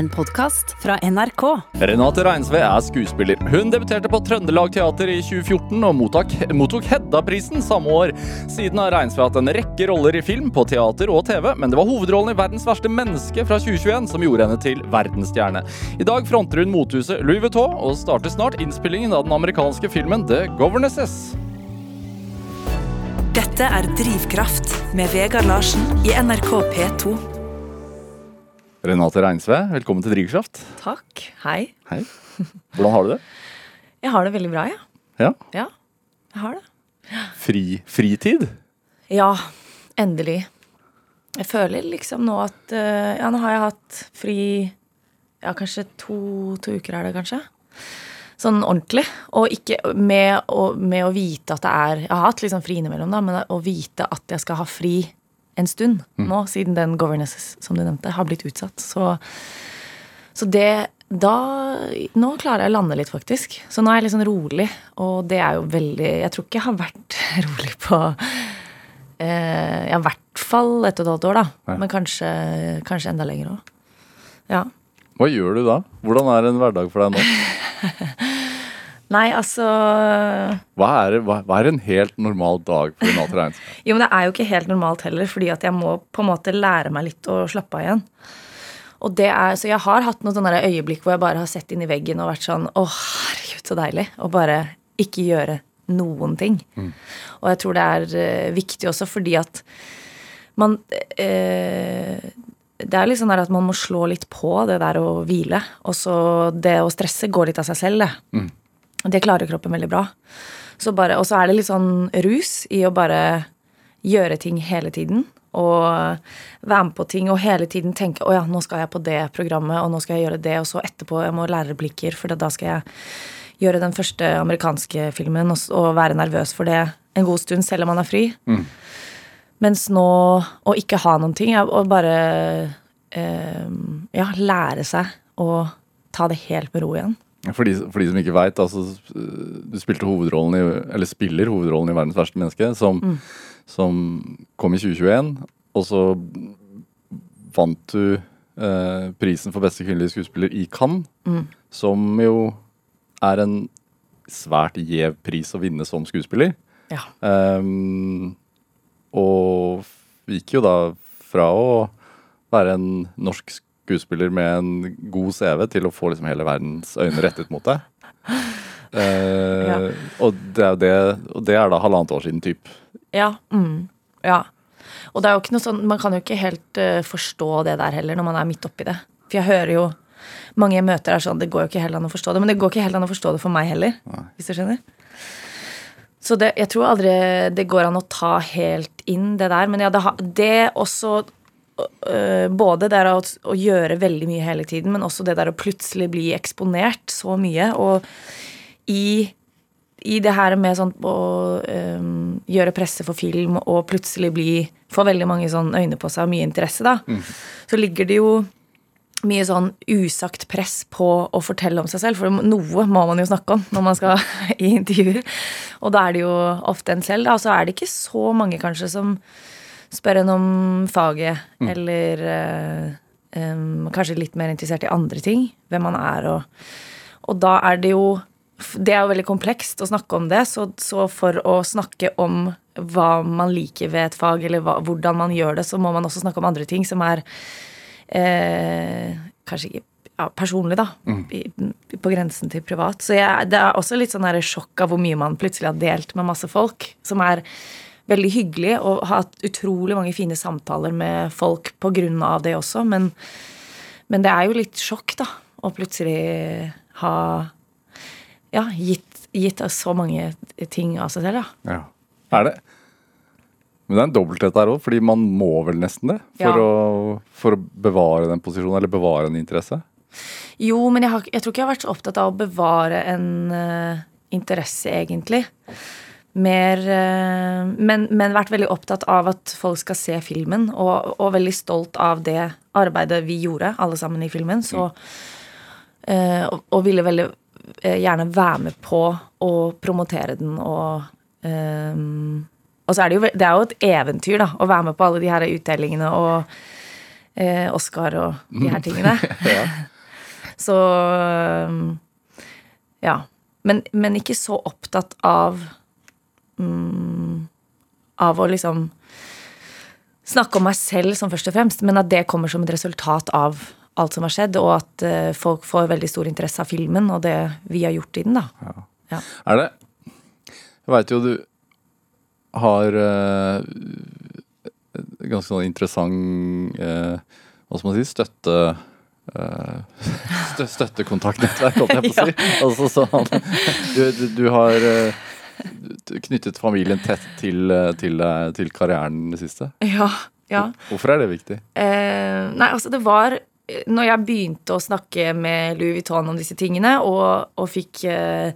en podkast fra NRK. Renate Reinsve er skuespiller. Hun debuterte på Trøndelag Teater i 2014 og mottok, mottok Hedda-prisen samme år. Siden har Reinsve hatt en rekke roller i film, på teater og TV, men det var hovedrollen i 'Verdens verste menneske' fra 2021 som gjorde henne til verdensstjerne. I dag fronter hun mothuset Louis Vuitton og starter snart innspillingen av den amerikanske filmen The Governesses. Dette er Drivkraft med Vegard Larsen i NRK P2. Renate Reinsve, velkommen til Drivkraft. Takk. Hei. Hei. Hvordan har du det? Jeg har det veldig bra, ja. Ja? Ja, jeg har det. Fri, fritid? Ja, endelig. Jeg føler liksom nå at eh, Ja, nå har jeg hatt fri Ja, kanskje to, to uker er det, kanskje. Sånn ordentlig. Og ikke med å, med å vite at det er Jeg har hatt sånn fri innimellom, da, men å vite at jeg skal ha fri en stund nå, siden den governess som du nevnte, har blitt utsatt. Så, så det da Nå klarer jeg å lande litt, faktisk. Så nå er jeg litt sånn rolig, og det er jo veldig Jeg tror ikke jeg har vært rolig på eh, Ja, i hvert fall ett og et halvt år, da. Ja. Men kanskje, kanskje enda lenger òg. Ja. Hva gjør du da? Hvordan er en hverdag for deg nå? Nei, altså Hva er, hva, hva er en helt normal dag for Renate Reinsve? Jo, men det er jo ikke helt normalt heller, fordi at jeg må på en måte lære meg litt å slappe av igjen. Og det er, Så jeg har hatt noen sånne øyeblikk hvor jeg bare har sett inn i veggen og vært sånn Å, herregud, så deilig. Og bare ikke gjøre noen ting. Og jeg tror det er eh, viktig også fordi at man eh, Det er sånn der at man må slå litt på det der å hvile. Og så det å stresse går litt av seg selv, det. Det klarer kroppen veldig bra. Og så er det litt sånn rus i å bare gjøre ting hele tiden. Og være med på ting og hele tiden tenke å ja, nå skal jeg på det programmet, og nå skal jeg gjøre det, og så etterpå jeg må lære replikker, for da skal jeg gjøre den første amerikanske filmen og, og være nervøs for det en god stund, selv om man er fri. Mens nå å ikke ha noen ting, og bare eh, ja, lære seg å ta det helt med ro igjen. For de, for de som ikke veit, altså Du spilte hovedrollen i, eller spiller hovedrollen i 'Verdens verste menneske', som, som kom i 2021. Og så vant du eh, prisen for beste kvinnelige skuespiller i Cannes, som jo er en svært gjev pris å vinne som skuespiller. Ja. Um, og gikk jo da fra å være en norsk skuespiller med en god CV til å få liksom hele verdens øyne rettet mot deg. Eh, Ja. og, det er det, og det er da halvannet år siden, typ. Ja. Mm, ja. Og det er jo ikke noe sånn, man kan jo ikke helt uh, forstå det der heller når man er midt oppi det. For jeg hører jo mange jeg møter er sånn, det går jo ikke helt an å forstå det. Men det går ikke helt an å forstå det for meg heller. Hvis du skjønner. Så det, jeg tror aldri det går an å ta helt inn det der. Men ja, det, det også Både det å, å gjøre veldig mye hele tiden, men også det der å plutselig bli eksponert så mye. Og i i det her med sånn å um, gjøre presse for film og plutselig bli få veldig mange sånn øyne på seg og mye interesse, da, så ligger det jo mye sånn usagt press på å fortelle om seg selv. For noe må man jo snakke om når man skal i intervjuer. Og da er det jo ofte en selv, da. Og så er det ikke så mange kanskje som spør henne om faget, eller øh, øhm, kanskje litt mer interessert i andre ting. Hvem man er og Og da er det jo det er jo veldig komplekst å snakke om det, så, så for å snakke om hva man liker ved et fag, eller hva, hvordan man gjør det, så må man også snakke om andre ting som er eh, kanskje ikke ja, personlig, da. I, på grensen til privat. Så jeg, det er også litt sånn sjokk av hvor mye man plutselig har delt med masse folk, som er veldig hyggelig, og hatt utrolig mange fine samtaler med folk på grunn av det også, men, men det er jo litt sjokk, da, å plutselig ha ja, gitt, gitt så mange ting av seg selv, da. Ja. Er det? Men det er en dobbelthet der òg, fordi man må vel nesten det for, Ja. å, for å bevare den posisjonen, eller bevare en interesse. Jo, men jeg, har, jeg tror ikke jeg har vært så opptatt av å bevare en uh, interesse, egentlig. Mer eh, men, men vært veldig opptatt av at folk skal se filmen, og, og veldig stolt av det arbeidet vi gjorde, alle sammen i filmen. Så, eh, og, og ville veldig eh, gjerne være med på å promotere den og eh, Og så er det jo det er jo et eventyr, da, å være med på alle de her utdelingene og uh, Oscar og de her tingene. Så um, ja. Men, men ikke så opptatt av mm, Av å liksom snakke om meg selv som først og fremst, men at det kommer som et resultat av alt som har skjedd, og at uh, folk får veldig stor interesse av filmen og det vi har gjort i den. da. Ja. Er det Jeg veit jo du har uh, ganske sånn interessant uh, Hva skal man si støtte Uh, stø, Støttekontaktnettverk, holdt jeg på å si. Altså sånn Du, du, har eh, knyttet familien tett til, eh, til, til karrieren i det siste. Ja, ja. Hvorfor er det viktig? Eh, nei, altså det var eh, Når jeg begynte å snakke med Louis Vuitton om disse tingene, og, og fikk eh,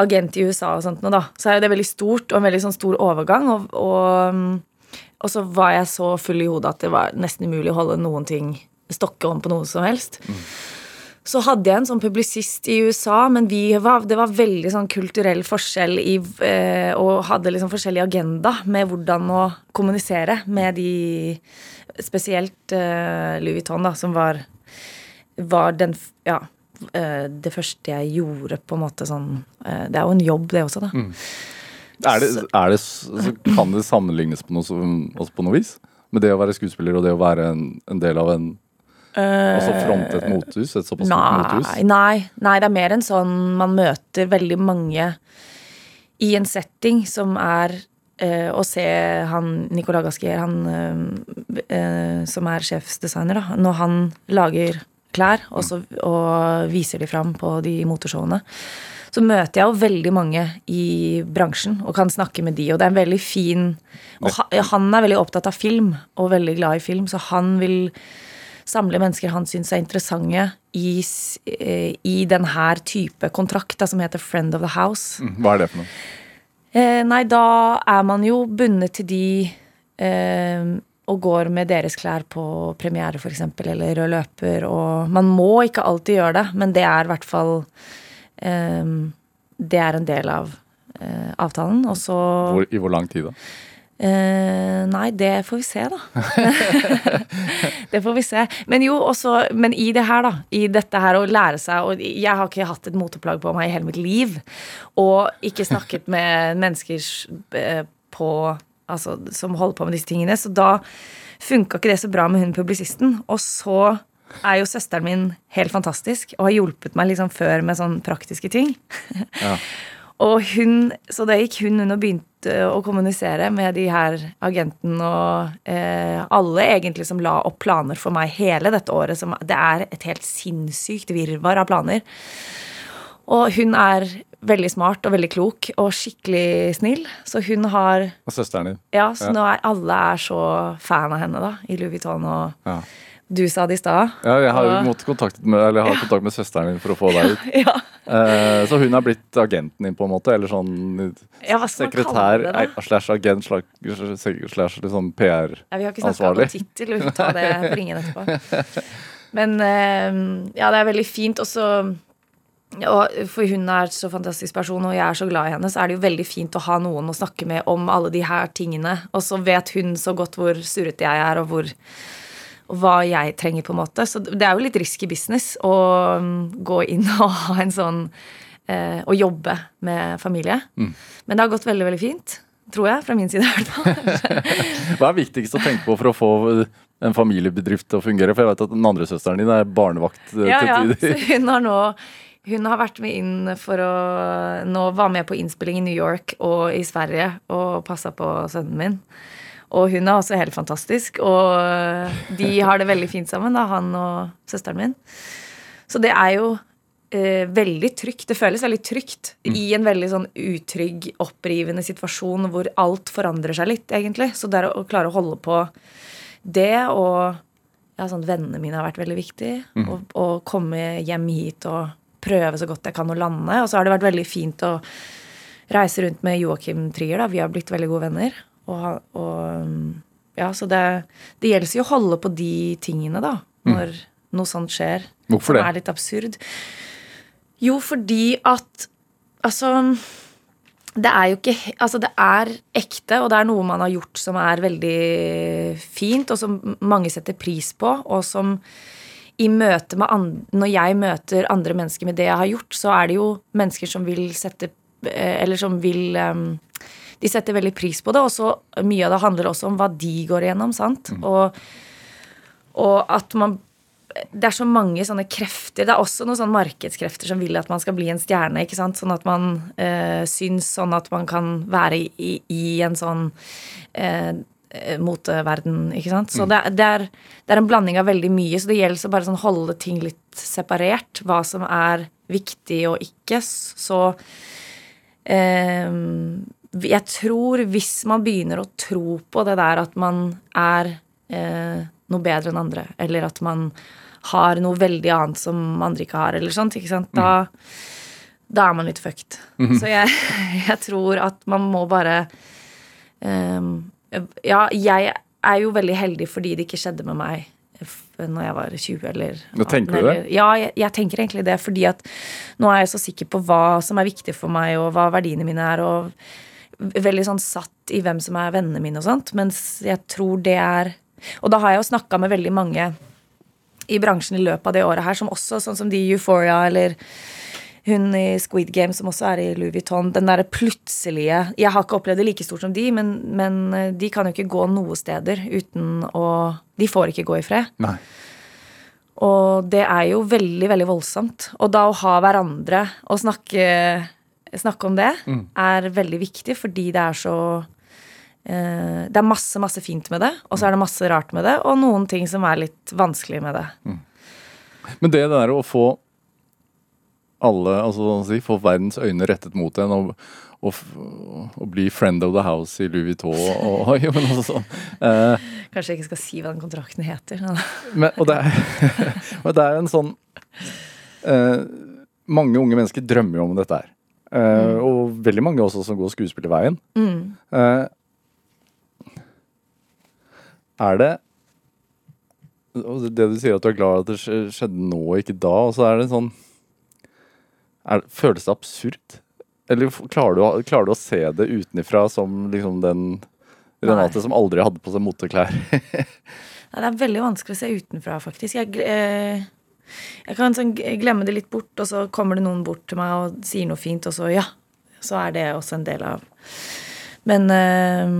agent i USA og sånt noe, da, så er det veldig stort og en veldig sånn stor overgang. Og, og, mm, og så var jeg så full i hodet at det var nesten umulig å holde noen ting stokke om på noe som helst. Så hadde jeg en sånn publisist i USA, men vi var, det var veldig sånn kulturell forskjell i eh, Og hadde liksom forskjellig agenda med hvordan å kommunisere med de Spesielt eh, Louis Vuitton, da, som var, var den Ja. eh, det første jeg gjorde, på en måte sånn eh, Det er jo en jobb, det også, da. Er det, er det, så kan det sammenlignes på noe, som- på noe vis? Med det å være skuespiller og det å være en, en del av en Altså fronte et mothus? Et såpass stort mothus? Nei, nei, det er mer en sånn man møter veldig mange i en setting som er eh, å se han Nicolas Gaskier, han eh, eh, som er sjefsdesigner, da, når han lager klær og, så, og viser de fram på de motorshowene, så møter jeg jo veldig mange i bransjen og kan snakke med de, og det er en veldig fin Og han er veldig opptatt av film og veldig glad i film, så han vil samle mennesker han syns er interessante i, eh, i denne type kontrakt da, som heter Friend of the House. Mm, Hva er det for noe? Eh, nei, da er man jo bundet til de eh, og går med deres klær på premiere, f.eks., eller rød løper. Og man må ikke alltid gjøre det, men det er i hvert fall eh, Det er en del av eh, avtalen. Og så I hvor lang tid da? Eh, nei, det får vi se, da. det får vi se. Men jo, også, men i det her, da. I dette her å lære seg Og jeg har ikke hatt et moteplagg på meg i hele mitt liv. Og ikke snakket med mennesker eh, på Altså, som holder på med disse tingene. Så da funka ikke det så bra med hun publisisten. Og så er jo søsteren min helt fantastisk og har hjulpet meg liksom før med sånne praktiske ting. Ja. Og hun, så da gikk hun hun og begynte å kommunisere med de her agenten og eh, alle egentlig som la opp planer for meg hele dette året. Som, det er et helt sinnssykt virvar av planer. Og hun er veldig smart og veldig klok og skikkelig snill. Så hun har Og søsteren din? Ja, så Ja. nå er alle er så fan av henne, da, i Louis Vuitton. Og Ja. Du sa det i stad. Ja, jeg har jo Og- måttet kontakte med, eller jeg har kontakt med søsteren din for å få deg ut. Ja. Eh, så hun er blitt agenten din, på en måte? Eller sånn Ja, sekretær det, slash agent slash, liksom PR? Ja, vi har ikke snakka om tittel, vi får ta det på ringen etterpå. Men eh, ja, det er veldig fint. Og så og For hun er så fantastisk person, og jeg er så glad i henne, så er det jo veldig fint å ha noen å snakke med om alle de her tingene. Og så vet hun så godt hvor surrete jeg er, og, hvor, og hva jeg trenger, på en måte. Så det er jo litt risky business å mm, gå inn og ha en sånn eh, Å jobbe med familie. Men det har gått veldig, veldig fint. Tror jeg. Fra min side, i hvert fall. Hva er viktigst å tenke på for å få en familiebedrift til å fungere? For jeg vet at den andre søsteren din er barnevakt eh, Ja, ja. til Så tider. hun har nå hun har vært med inn for å Nå var med på innspilling i New York og i Sverige og passa på sønnen min. Og hun er også helt fantastisk. Og de har det veldig fint sammen, da, han og søsteren min. Så det er jo eh, veldig trygt. Det føles veldig trygt i en veldig sånn utrygg, opprivende situasjon hvor alt forandrer seg litt, egentlig. Så det er å klare å holde på det og ja, sånn, Vennene mine har vært veldig viktig. Å å komme hjem hit og prøve så godt jeg kan å lande. Og så har det vært veldig fint å reise rundt med Joakim Trier. Da. Vi har blitt veldig gode venner. Og, og ja, så det, det gjelder jo å holde på de tingene, da. Når noe sånt skjer. Hvorfor som det? er litt absurd. Jo, fordi at Altså det er jo ikke Altså, det er ekte, og det er noe man har gjort som er veldig fint, og som mange setter pris på, og som i møte med andre, Når jeg møter andre mennesker med det jeg har gjort, så er det jo mennesker som vil sette eh, Eller som vil eh, De setter veldig pris på det, og så mye av det handler også om hva de går igjennom, sant? Og, og at man det er så mange sånne krefter. Det er også noen sånne markedskrefter som vil at man skal bli en stjerne. ikke sant? Sånn at man øh, syns, sånn at man kan være i, i en sånn øh, moteverden. ikke sant? Så det, er- det, er, det er en blanding av veldig mye, så det gjelder å bare sånn holde ting litt separert. Hva som er viktig og ikke. Så eh, jeg tror hvis man begynner å tro på det der at man er eh, noe bedre enn andre, eller at man har noe veldig annet som andre ikke har, eller sånt, ikke sant, da, da er man litt fucked. Så jeg, jeg tror at man må bare ehm, Ja, jeg er jo veldig heldig fordi det ikke skjedde med meg når jeg var 20 eller Nå tenker du det? Ja, jeg, jeg tenker egentlig det, fordi at nå er jeg så sikker på hva som er viktig for meg, og hva verdiene mine er, og veldig sånn satt i hvem som er vennene mine og sånt, mens jeg tror det er Og da har jeg jo snakka med veldig mange i bransjen i løpet av det året her, som også, sånn som de i Euphoria eller hun i Squid Game som også er i Louis Vuitton. Den derre plutselige Jeg har ikke opplevd det like stort som de, men, men eh, de kan jo ikke gå noe steder uten å De får ikke gå i fred. Nei. Og det er jo veldig, veldig voldsomt. Og da å ha hverandre og snakke, snakke om det, er veldig viktig, fordi det er så eh, Det er masse, masse fint med det, og så er det masse rart med det, og noen ting som er litt vanskelig med det. Men det der å få alle, altså si, få verdens øyne rettet mot en og, og, og bli friend of the house i Louis Vuitton og, og jo, men også sånn. Eh, Kanskje jeg ikke skal si hva den kontrakten heter. men, og det er, og det er en sånn eh, Mange unge mennesker drømmer jo om dette her. Eh, Og veldig mange også som går skuespillerveien. Eh, er det Det du sier at du er glad at det skjedde nå og ikke da, og så er det sånn er, Føles det absurd? Eller klarer du, klarer du å se det utenifra som liksom den Renate som aldri hadde på seg moteklær? Nei, det er veldig vanskelig å se utenfra, faktisk. Jeg, eh, jeg kan sånn glemme det litt bort, og så kommer det noen bort til meg og sier noe fint, og så ja. Så er det også en del av Men eh,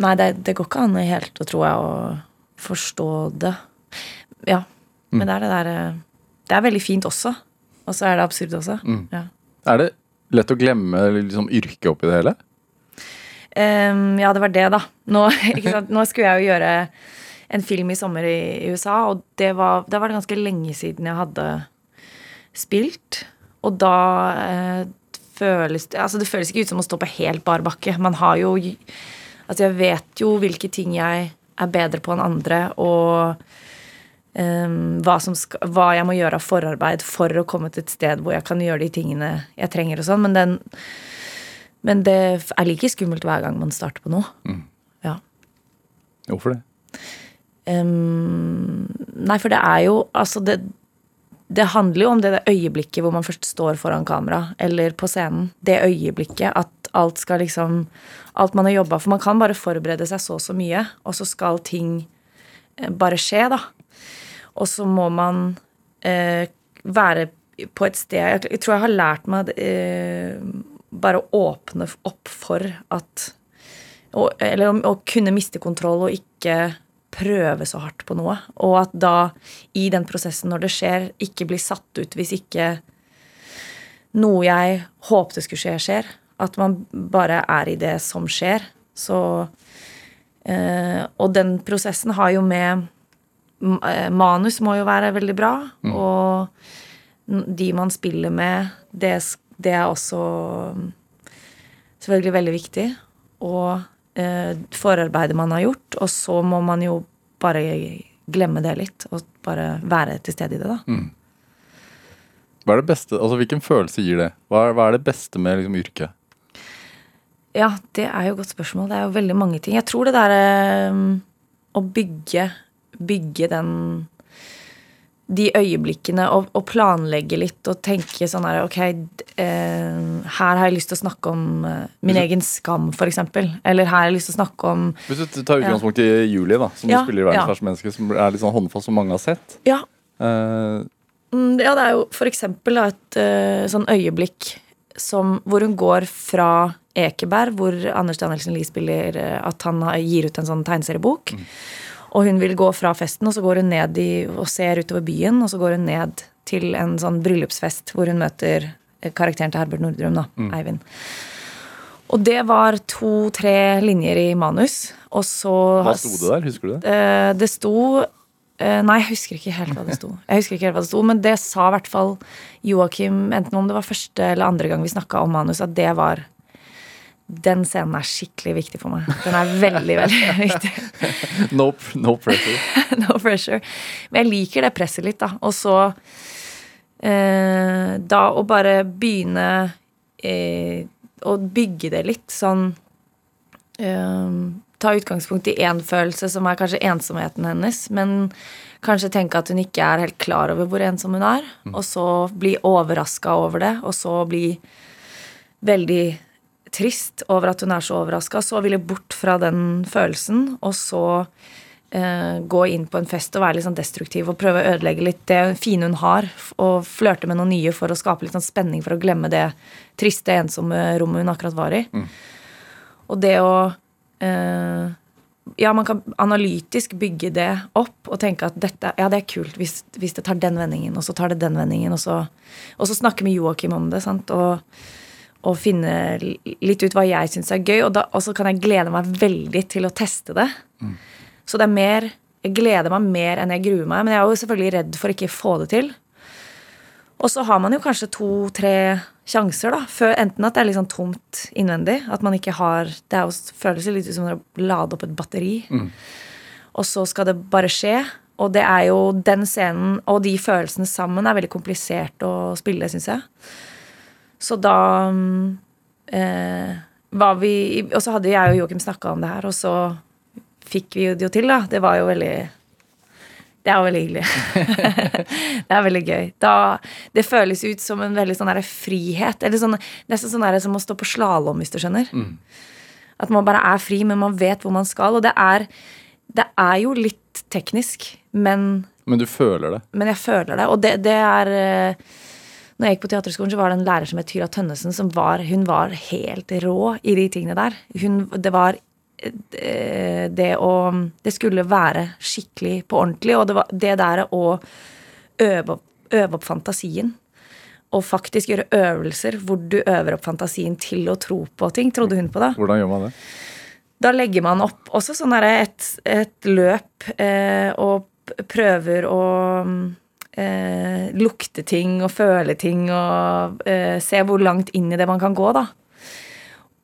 Nei, det, det går ikke an helt, tror jeg, å forstå det. Ja. Men det er det derre Det er veldig fint også. Og så er det absurd også. Ja. Er det lett å glemme liksom, yrket oppi det hele? Um, ja, det var det, da. Nå? Nå skulle jeg jo gjøre en film i sommer i, i USA, og det var, da var det ganske lenge siden jeg hadde spilt. Og da eh, føles det Altså, det føles ikke ut som å stå på helt bar bakke. Man har jo Altså, jeg vet jo hvilke ting jeg er bedre på enn andre, og ehm, hva, som skal, hva jeg må gjøre av forarbeid for å komme til et sted hvor jeg kan gjøre de tingene jeg trenger og sånn. Men den men det er like skummelt hver gang man starter på noe. Ja. Hvorfor det? Ehm, nei, for det er jo Altså, det, det handler jo om det, det øyeblikket hvor man først står foran kamera, eller på scenen. Det øyeblikket at alt skal liksom Alt man har jobba for. Man kan bare forberede seg så og så mye, og så skal ting eh, bare skje, da. Og så må man eh, være på et sted Jeg, tror jeg har lært meg eh, bare å åpne opp for at og, Eller å kunne miste kontroll og ikke prøve så hardt på noe. Og at da, i den prosessen når det skjer, ikke blir satt ut hvis ikke noe jeg håpte skulle skje, skjer. At man bare er i det som skjer. Så eh, Og den prosessen har jo med eh, Manus må jo være veldig bra. Og de man spiller med, det, det er også mm, selvfølgelig veldig viktig. Og forarbeidet man har gjort. Og så må man jo bare glemme det litt, og bare være til stede i det, da. Hva er det beste, altså Hvilken følelse gir det? Hva er, hva er det beste med liksom, yrket? Ja, det er jo et godt spørsmål. Det er jo veldig mange ting. Jeg tror det derre å bygge Bygge den de øyeblikkene og, og planlegge litt og tenke sånn her Ok, eh, her har jeg lyst til å snakke om eh, min egen skam, eksempel. Eller her har jeg lyst til å snakke om Hvis du tar utgangspunkt i Julie, da, som Ja, du spiller i 'Verdens ja. verste menneske', som er litt sånn håndfast som mange har sett. Ja, Eh, Mm, Ja, det er jo eksempel et uh, sånn øyeblikk som, hvor hun går fra Ekeberg, hvor Anders Danielsen Lie spiller eh, at han gir ut en sånn tegneseriebok. Og hun vil gå fra festen, og så går hun ned i, og ser utover byen, og så går hun ned til en sånn bryllupsfest hvor hun møter eh, karakteren til Herbert Nordrum, da, Eivind. Og det var to-tre linjer i manus, og så hva sto det der? Husker du det? Eh, det sto eh, Nei, jeg husker ikke helt hva det sto. Jeg husker ikke helt hva det sto, Men det sa i hvert fall Joakim, enten om det var første eller andre gang vi snakka om manus, at det var Den scenen er skikkelig viktig for meg. Den er veldig, veldig viktig. No, no pressure. no pressure. Men jeg liker det presset litt, da. Og så eh, Da å bare begynne eh, å bygge det litt sånn eh, Ta utgangspunkt i én følelse, som er kanskje ensomheten hennes, men kanskje tenke at hun ikke er helt klar over hvor ensom hun er, og så bli overraska over det, og så bli veldig trist over at hun er så overraska. Så ville bort fra den følelsen, og så eh, gå inn på en fest og være litt sånn destruktiv og prøve å ødelegge litt det fine hun har, og flørte med noe nye for å skape litt sånn spenning for å glemme det triste, ensomme rommet hun akkurat var i. Og det å eh, Ja, man kan analytisk bygge det opp og tenke at dette, ja, det er kult hvis, hvis det tar den vendingen, og så tar det den vendingen, og så, og så snakke med Joakim om det. sant, og og finne litt ut hva jeg syns er gøy. Og, så kan jeg glede meg veldig til å teste det. Så det er mer Jeg gleder meg mer enn jeg gruer meg. Men jeg er jo selvfølgelig redd for ikke å få det til. Og så har man jo kanskje to-tre sjanser, da. Før, enten at det er litt sånn tomt innvendig. At man ikke har Det er jo, føles litt ut som å lade opp et batteri. Og så skal det bare skje. Og det er jo den scenen og de følelsene sammen er veldig komplisert å spille, syns jeg. Så da mm, eh, var vi Og så hadde jeg og Joakim snakka om det her, og så fikk vi det jo til, da. Det var jo veldig Det er jo veldig hyggelig. det er veldig gøy. Da, det føles ut som en veldig sånn frihet. Eller sånn, nesten sånn der som å stå på slalåm, hvis du skjønner. At man bare er fri, men man vet hvor man skal. Og det er, det er jo litt teknisk, men Men du føler det. men jeg føler det. Og det, det er eh, Når jeg gikk på teaterskolen, så var det en lærer som het Tyra Tønnesen, som var, hun var helt rå i de tingene der. Hun, det var eh, det å Det skulle være skikkelig på ordentlig, og det var det der å øve, øve opp fantasien. Og faktisk gjøre øvelser hvor du øver opp fantasien til å tro på ting. Trodde hun på da. Hvordan gjør man det? Da legger man opp også sånn et, et løp eh, og prøver å eh, lukte ting og føle ting og eh, se hvor langt inn i det man kan gå, da.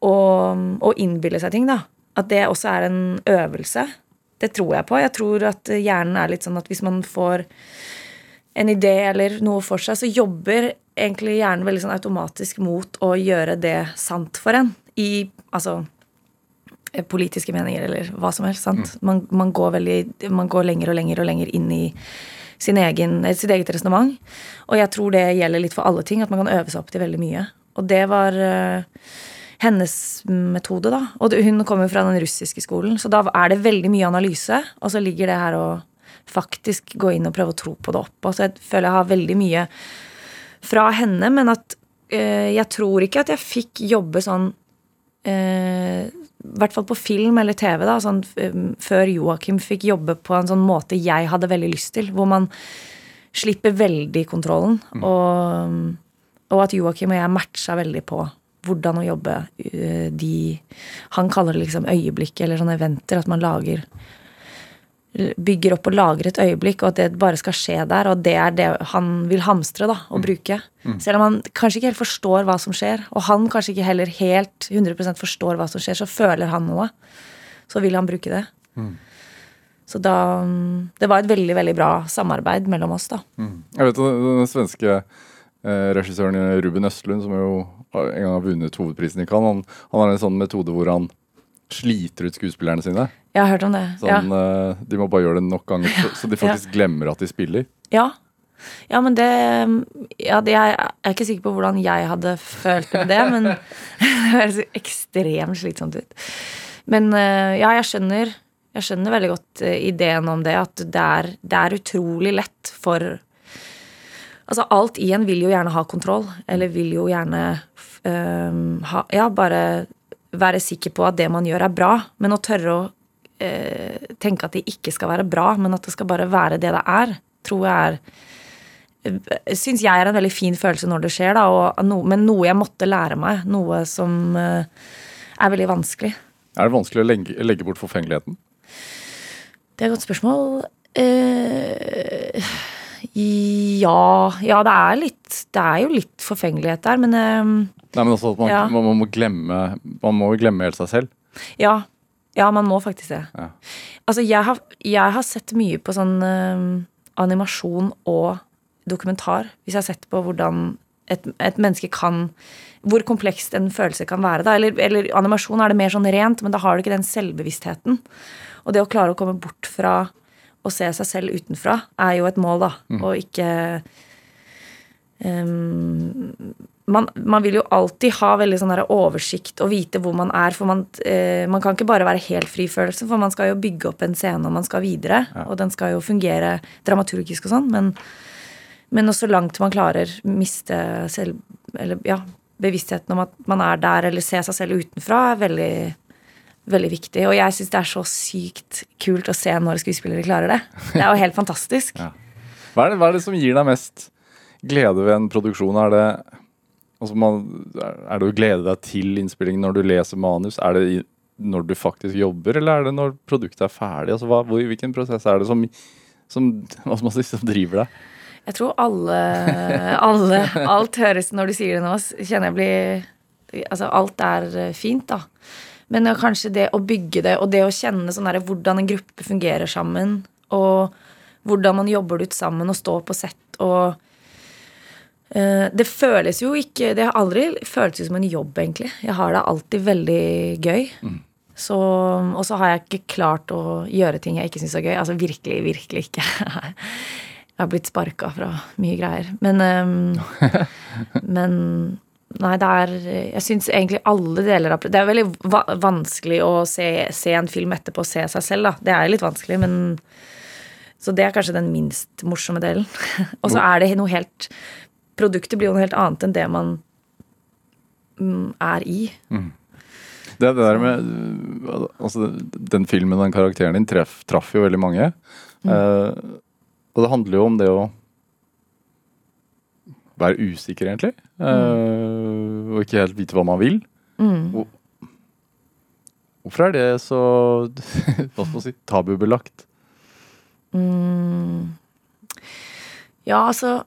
Og, og innbille seg ting, da. At det også er en øvelse. Det tror jeg på. Jeg tror at hjernen er litt sånn at hvis man får en idé eller noe for seg, så jobber egentlig hjernen veldig sånn automatisk mot å gjøre det sant for en. I altså eh, politiske meninger eller hva som helst. sant? Man, man, går veldig, man går lenger og lenger og lenger inn i sin egen, eh, sitt eget resonnement. Og jeg tror det gjelder litt for alle ting, at man kan øve seg opp til veldig mye. Og det var uh, hennes metode, da. Og hun kommer fra den russiske skolen, så da er det veldig mye analyse. Og så ligger det her å faktisk gå inn og prøve å tro på det opp. Og så jeg føler jeg har veldig mye fra henne, men at uh, jeg tror ikke at jeg fikk jobbe sånn I hvert fall på film eller TV, da, sånn, eh, før Joakim fikk jobbe på en sånn måte jeg hadde veldig lyst til. Hvor man slipper veldig kontrollen. Og, og at Joakim og jeg matcha veldig på hvordan å jobbe eh, de Han kaller det liksom øyeblikk eller sånne eventer. At man lager bygger opp og lager et øyeblikk, og at det bare skal skje der. Og det er det han vil hamstre da, og bruke. Selv om han kanskje ikke helt forstår hva som skjer, og han kanskje ikke heller helt 100% forstår hva som skjer, så føler han noe. Så vil han bruke det. Så da Det var et veldig, veldig bra samarbeid mellom oss, da. Jeg vet at den svenske eh, regissøren Ruben Østlund, som jo en gang har vunnet hovedprisen i Cannes, han, han har en sånn metode hvor han sliter ut skuespillerne sine. Jeg har hørt om det. Sånn, Ja. eh, de må bare gjøre det nok ganger, så, så de faktisk glemmer at de spiller. Ja. ja, men det ja, det, Jeg er ikke sikker på hvordan jeg hadde følt med det, men det høres ekstremt slitsomt ut. Men eh, ja, jeg skjønner Jeg skjønner veldig godt eh, ideen om det, at det er, det er utrolig lett for Altså, alt i en vil jo gjerne ha kontroll, eller vil jo gjerne um, ha Ja, bare være sikker på at det man gjør, er bra. Men å tørre å øh, tenke at det ikke skal være bra, men at det skal bare være det det er, tror jeg er Syns jeg er en veldig fin følelse når det skjer, da, og men noe jeg måtte lære meg. Noe som eh, er veldig vanskelig. Er det vanskelig å legge, legge bort forfengeligheten? Det er et godt spørsmål. Eh, ja Ja, det er litt Det er jo litt forfengelighet der, men eh, Nei, men også at man, Ja. man, man må glemme Man må jo glemme helt seg selv. ja. Ja, man må faktisk det. Ja. Altså, jeg har, jeg har sett mye på sånn eh, animasjon og dokumentar. Hvis jeg har sett på hvordan et, et menneske kan Hvor komplekst en følelse kan være. Da. Eller, eller animasjon er det mer sånn rent, men da har du ikke den selvbevisstheten. Og det å klare å komme bort fra å se seg selv utenfra er jo et mål, da. Og ikke ehm, man, man vil jo alltid ha veldig sånn oversikt og vite hvor man er. For man, eh, man kan ikke bare være helt fri følelse, for man skal jo bygge opp en scene og man skal videre. Og den skal jo fungere dramaturgisk og sånn. Men, men også langt man klarer miste selv, eller, ja, bevisstheten om at man er der, eller se seg selv utenfra, er veldig, veldig viktig. Og jeg syns det er så sykt kult å se når skuespillere klarer det. Det er jo helt fantastisk. Ja. Hva er, det, hva er det som gir deg mest glede ved en produksjon? Er det, altså man, er det å glede deg til innspillingen når du leser manus? Er det i, når du faktisk jobber, eller er det når produktet er ferdig? Altså, hva, hvor, hvilken prosess er det som, som, skal som driver deg? Jeg tror alle, alle Alt høres når du sier det nå, kjenner jeg blir Altså, alt er eh, fint, da. Men er kanskje det å bygge det, og det å kjenne sånn der, hvordan en gruppe fungerer sammen, og hvordan man jobber det ut sammen og står på sett og eh, Det føles jo ikke Det har aldri føltes som en jobb, egentlig. Jeg har det alltid veldig gøy. Så, og så har jeg ikke klart å gjøre ting jeg ikke syns er gøy. Altså virkelig, virkelig ikke. Jeg har blitt sparka fra mye greier. Men um, Men Nei, det er Jeg syns egentlig alle deler av Det er veldig va vanskelig å se, se en film etterpå og se seg selv, da. Det er litt vanskelig, men Så det er kanskje den minst morsomme delen. og så er det noe helt Produktet blir jo noe helt annet enn det man mm, er i. Det, det der med altså, Den filmen, den karakteren din, treff, traff jo veldig mange. Eh, og det handler jo om det å være usikker, egentlig. Eh, og ikke helt vite hva man vil. Og, Hvorfor er det så hva skal man si, tabubelagt? Ja, altså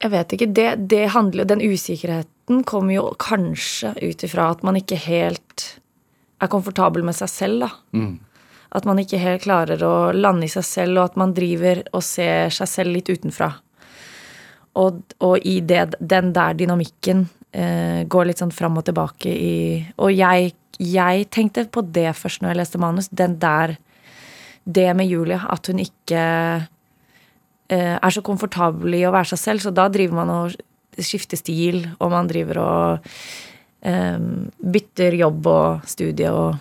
Jeg vet ikke. Det, det handler Den usikkerheten kommer jo kanskje ut ifra at man ikke helt er komfortabel med seg selv, da. At man ikke helt klarer å lande i seg selv, og at man driver og ser seg selv litt utenfra. Og, og i det, den der dynamikken eh, går litt sånn fram og tilbake i Og jeg, jeg tenkte på det først når jeg leste manus. Den der Det med Julia. at hun ikke er så komfortabel i å være seg selv, så da driver man og skifter stil, og man driver og eh, bytter jobb og studie og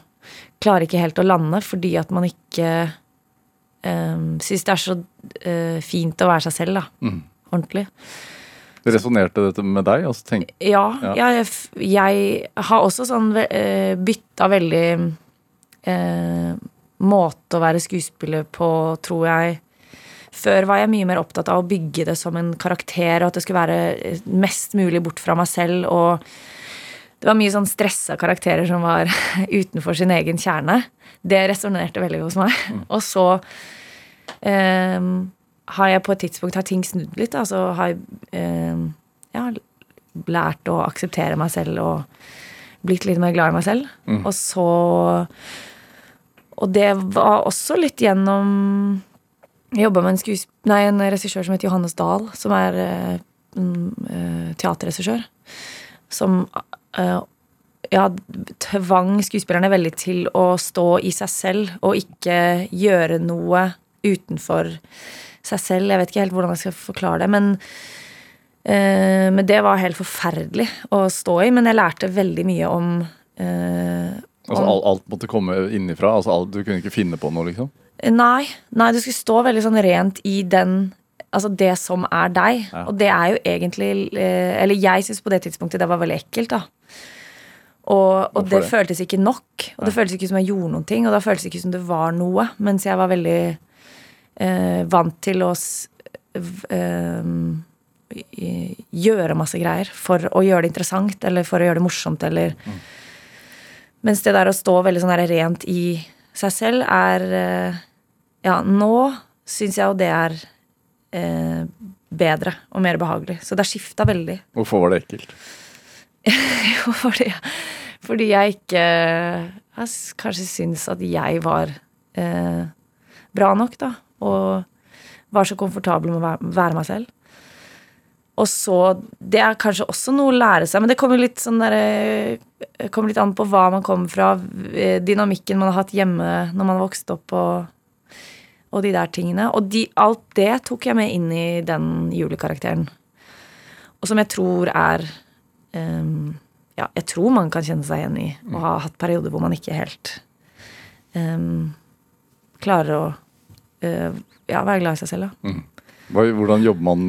klarer ikke helt å lande fordi at man ikke eh, syns det er så eh, fint å være seg selv, da. Ordentlig. Resonnerte dette med deg? også? tenk, Ja, Ja. Jeg, jeg har også sånn uh, bytta veldig eh, måte å være skuespiller på, tror jeg. Før var jeg mye mer opptatt av å bygge det som en karakter, og at det skulle være eh, mest mulig bort fra meg selv. Og det var mye sånn stressa karakterer som var utenfor sin egen kjerne. Det resonnerte veldig hos meg. Og så eh, har jeg på et tidspunkt har ting snudd litt. Altså har jeg eh, ja, lært å akseptere meg selv og blitt litt mer glad i meg selv. Og så Og det var også litt gjennom Jeg jobba med en, nei, en regissør som heter Johannes Dahl, som er eh, teaterregissør. Som uh, ja, tvang skuespillerne veldig til å stå i seg selv og ikke gjøre noe utenfor seg selv. Jeg vet ikke helt hvordan jeg skal forklare det, men uh, Men det var helt forferdelig å stå i. Men jeg lærte veldig mye om Altså alt, alt måtte komme innifra? Altså alt, du kunne ikke finne på noe, liksom? Nei, nei, du skulle stå veldig sånn rent i den Altså det som er deg. Ja. Og det er jo egentlig eh, Eller jeg syns på det tidspunktet det var veldig ekkelt, da. Og, og det det? føltes ikke nok. Og det føltes ikke som jeg gjorde noen ting. Og da føltes det ikke som det var noe. Mens jeg var veldig eh, vant til å i- gjøre masse greier for å gjøre det interessant, eller for å gjøre det morsomt, eller Mens det der å stå veldig sånn rent i seg selv er eh, Ja, nå syns jeg jo det er eh, bedre og mer behagelig. Så det har skifta veldig. Hvorfor var det ekkelt? Jo, fordi, fordi jeg ikke jeg kanskje syns at jeg var eh, bra nok, da. Og var så komfortabel med å være, være meg selv. Og så Det er kanskje også noe å lære seg, men det kommer litt sånn der, eh, kommer litt an på hva man kommer fra. eh, Dynamikken man har hatt hjemme når man har vokst opp, og, og de der tingene. Og de, alt det tok jeg med inn i den julekarakteren. Og som jeg tror er um, Ja, jeg tror man kan kjenne seg igjen i å ha hatt perioder hvor man ikke helt um, klarer å uh, ja, være glad i seg selv, da. Mm. hvordan jobber man,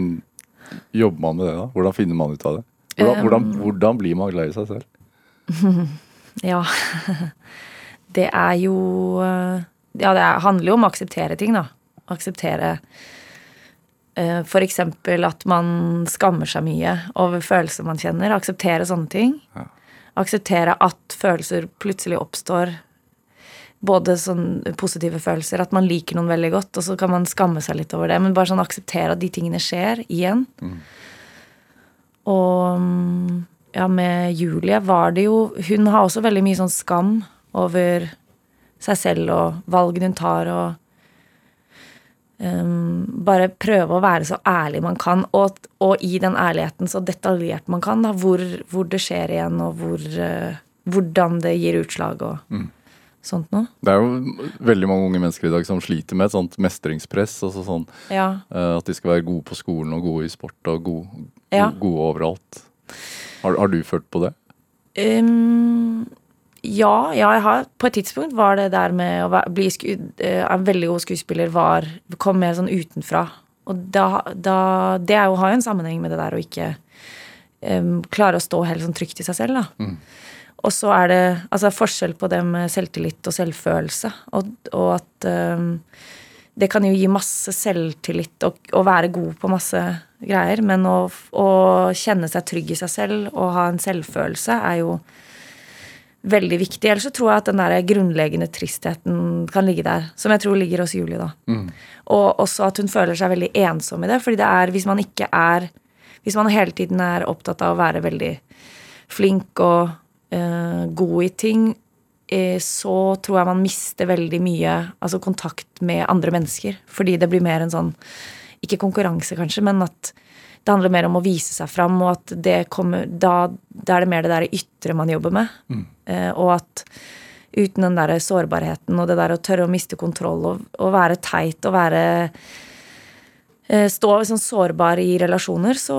jobber man med det, da? Hvordan finner man ut av det? Hvordan, Um, hvordan, hvordan blir man glad i seg selv? Ja. Det er jo eh, Ja, det er, handler jo om å akseptere ting, da. Akseptere eh, for eksempel at man skammer seg mye over følelser man kjenner. Akseptere sånne ting. Akseptere at følelser plutselig oppstår. Både sånn positive følelser, at man liker noen veldig godt, og så kan man skamme seg litt over det. Men bare sånn akseptere at de tingene skjer igjen. Og mm, ja, med Julie var det jo Hun har også veldig mye sånn skam over seg selv og valgene hun tar, og um, bare prøve å være så ærlig man kan, og, og i den ærligheten så detaljert man kan, da, hvor, hvor det skjer igjen, og hvor, uh, hvordan det gir utslag og sånt noe. Det er jo veldig mange unge mennesker i dag som sliter med et sånt mestringspress. Altså sånn Ja. eh, At de skal være gode på skolen og gode i sport og gode, Ja. gode overalt. Har, har du følt på det? Ehm, ja, ja, jeg har På et tidspunkt var det der med å bli sku, eh, en veldig god skuespiller var kom mer sånn utenfra. Og da, da Det er jo, har jo en sammenheng med det der å ikke um, klare å stå helt sånn trygt i seg selv, da. Og så er det altså forskjell på det med selvtillit og selvfølelse. Og, og at um, det kan jo gi masse selvtillit og, og være god på masse greier, men å, å kjenne seg trygg i seg selv og ha en selvfølelse er jo veldig viktig. Ellers så tror jeg at den der grunnleggende tristheten kan ligge der, som jeg tror ligger hos Julie, da. Og også at hun føler seg veldig ensom i det, fordi det er hvis man ikke er Hvis man hele tiden er opptatt av å være veldig flink og eh, god i ting, eh, så tror jeg man mister veldig mye altså kontakt med andre mennesker. Fordi det blir mer en sånn Ikke konkurranse, kanskje, men at det handler mer om å vise seg fram, og at det kommer Da, da er det mer det der ytre man jobber med. Eh, og at uten den der sårbarheten og det der å tørre å miste kontroll og, og være teit og være eh, Stå sånn sårbar i relasjoner, så,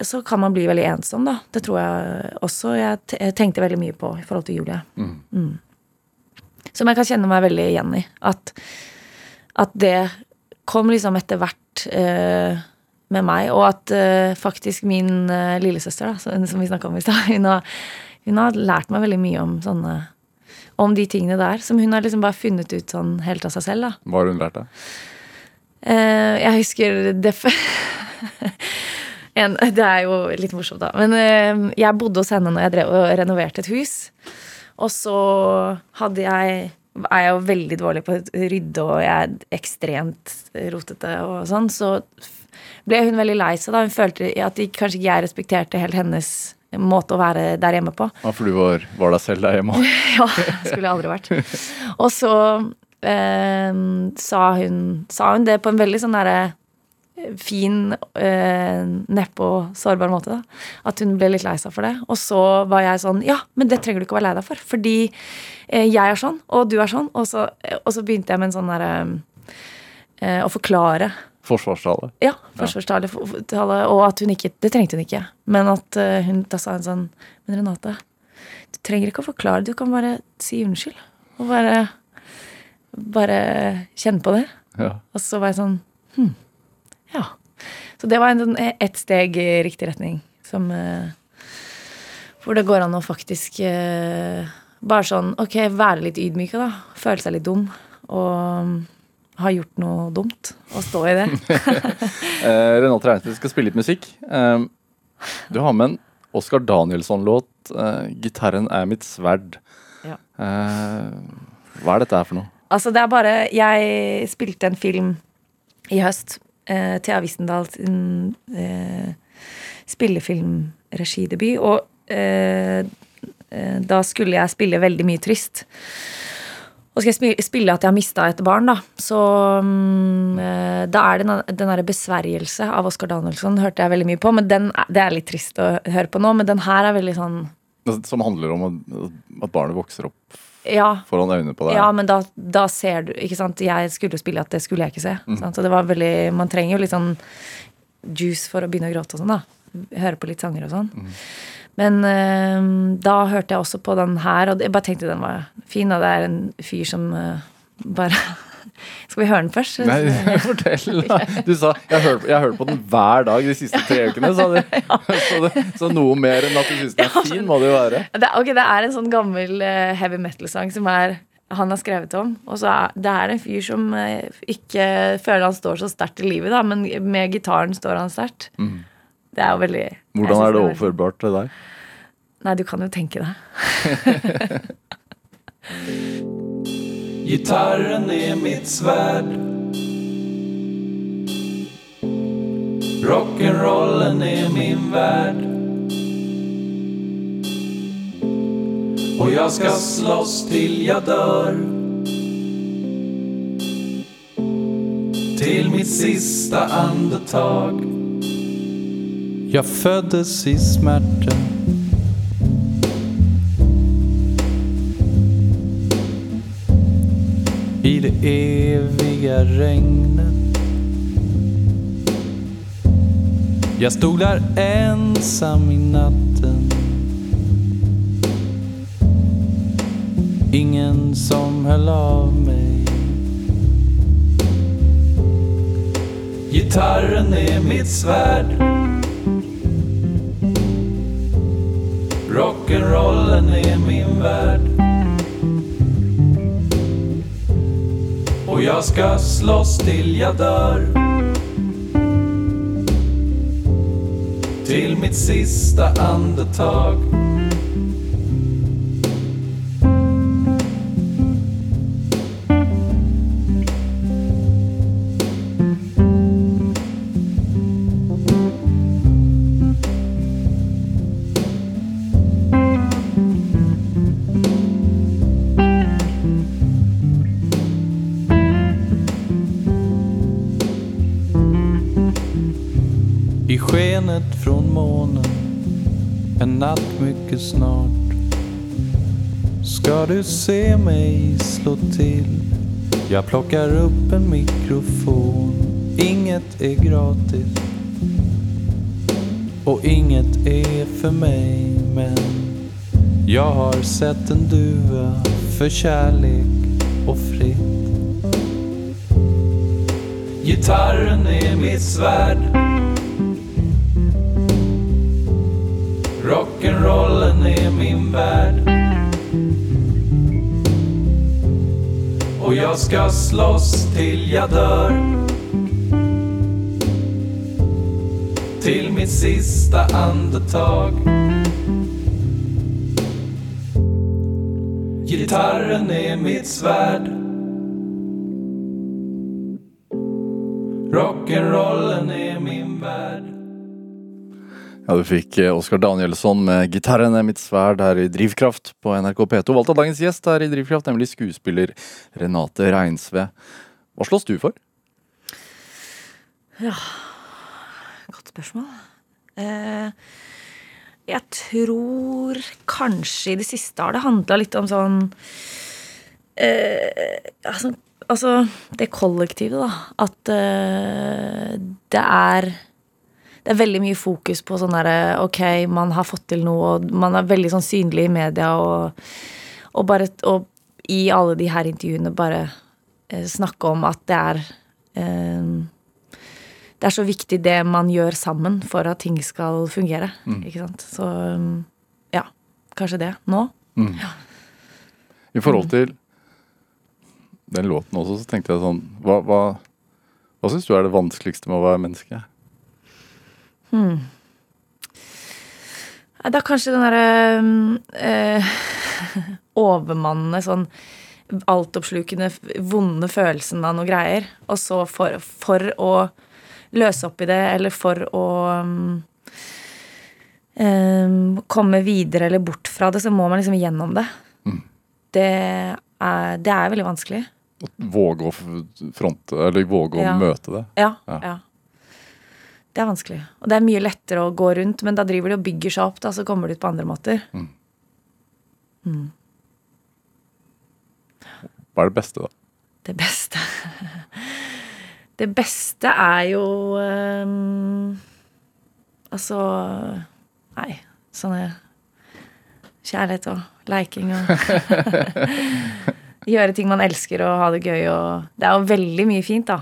så kan man bli veldig ensom, da. Det tror jeg også jeg tenkte veldig mye på i forhold til Julie. Mm. Som jeg kan kjenne meg veldig igjen i. At, at det kom liksom etter hvert eh, med meg, og at uh, faktisk min uh, lillesøster, da, som, som vi snakka om i stad, hun, hun har lært meg veldig mye om sånne om de tingene der, som hun har liksom bare funnet ut sånn helt av seg selv. da. Hva har hun lært deg? Uh, jeg husker det f- en, Det er jo litt morsomt, da. Men jeg bodde hos henne når jeg drev og renoverte et hus. Og så hadde jeg er jeg jo veldig dårlig på å rydde, og jeg er ekstremt rotete og sånn. Så ble hun veldig lei seg da. Hun følte at de, kanskje ikke jeg respekterte helt hennes måte å være der hjemme på. Ja, for du var, var deg selv der hjemme? Ja, skulle jeg aldri vært. Og så eh, sa, hun, sa hun det på en veldig sånn derre fin, eh, og sårbar måte. da. At hun ble litt lei seg for det. Og så var jeg sånn Ja, men det trenger du ikke å være lei deg for. Fordi eh, jeg er sånn, og du er sånn. Og så, og så begynte jeg med en sånn derre eh, Å forklare. Forsvarstale? Ja, forsvarstale, for- tale, og at hun ikke Det trengte hun ikke. Men at eh, hun, da sa hun sånn Men Renate, Du trenger ikke å forklare, du kan bare si unnskyld. Og bare Bare kjenne på det. Ja. Og så var jeg sånn Hm. Ja. Så det var en, sånn, ett steg i riktig retning. Som eh, Hvor det går an å faktisk eh, bare sånn Ok, være litt ydmyke, da. Føle seg litt dum. Og mm, ha gjort noe dumt. Og stå i det. Eh, Renate Reinsve skal spille litt musikk. Eh, du har med en Oskar Danielsson-låt. Eh, 'Gitarren er mitt sverd'. Ja. Eh, hva er dette her for noe? Altså, det er bare Jeg spilte en film i høst. Eh, Thea Wistendal sin eh, spillefilmregidebut. Og da skulle jeg spille veldig mye trist. Og skal jeg spille, at jeg har mista et barn, da. Så mm, eh, da er det den, den derre 'Besvergelse' av Oskar Danielsson hørte jeg veldig mye på. Men den, det er litt trist å høre på nå, men den her er veldig sånn Som handler om at- barnet vokser opp Ja. foran øynene på deg. Ja, men da, da ser du Ikke sant, jeg skulle spille at det skulle jeg ikke se. Sant? Så det var veldig Man trenger jo litt sånn juice for å begynne å gråte og sånn, da. Høre på litt sanger og sånn. Men uh, da hørte jeg også på den her, og jeg bare tenkte den var fin. Og det er en fyr som uh, bare Skal vi høre den først? Nei, fortell. da. Du sa jeg har, hørt, hørt på den hver dag de siste tre ukene, sa du. Så, det, så noe mer enn at du syns den er fin, må det jo være. Det, ok, det er en sånn gammel eh, heavy metal-sang som er han har skrevet om. Og så er det er en fyr som ikke føler han står så sterkt i livet, da, men med gitaren står han sterkt. Det er jo veldig. Hvordan er det overførbart til deg? Nei, du kan jo tenke deg. Gitarren er mitt sverd. Rock'n'rollen er min verd. Og jeg skal slåss til jeg dør. Til mitt siste andetag Jag föddes i smärta i det eviga regnet. Jag stod där ensam i natten. Ingen som höll av mig. Gitarren är mitt svärd. Rock'n'rollen är min värld. Och jag ska slåss till jag dör Till mitt sista andetag mycket snart. Ska du se mig slå till? Jag plockar upp en mikrofon. Inget är gratis. Och inget är för mig Men jag har sett en duva för kärlek och fritt. Gitarren är mitt svärd jag ska slåss till jag dör Till mitt sista andetag. Gitarren är mitt svärd Rock'n'rollen Ja, Du fikk eh, Oskar Danielsson med 'Gitarren er mitt sverd' her i Drivkraft på NRK P2. Valgt av dagens gjest her i Drivkraft, nemlig skuespiller Renate Reinsve. Hva slåss du for? Ja Godt spørsmål. Eh, jeg tror kanskje i det siste har det handla litt om sånn eh, altså, altså det kollektive, da. At eh, det er Det er veldig mye fokus på sånn derre Ok, man har fått til noe, og man er veldig sånn synlig i media, og, og bare Og i alle de her intervjuene bare eh, snakke om at det er eh, Det er så viktig det man gjør sammen for at ting skal fungere. Ikke sant. Så um, ja, kanskje det. Nå. I forhold til den låten også, så tenkte jeg sånn Hva, hva, hva syns du er det vanskeligste med å være menneske? Nei, Det er kanskje den derre eh, overmannende sånn altoppslukende, vonde følelsen av noe greier. Og så for, for å løse opp i det, eller for å um, komme videre eller bort fra det, så må man liksom gjennom det. Det, er, det er veldig vanskelig. Våge å fronte, eller våge å Ja. møte det? Ja, Ja. ja. Det er vanskelig. Og det er mye lettere å gå rundt, men da driver de og bygger seg opp, da, så kommer de ut på andre måter. Hva er det beste, da? Det beste Det beste er jo um, Altså Nei, sånne Kjærlighet og leiking og Gjøre ting man elsker og ha det gøy og Det er jo veldig mye fint, da.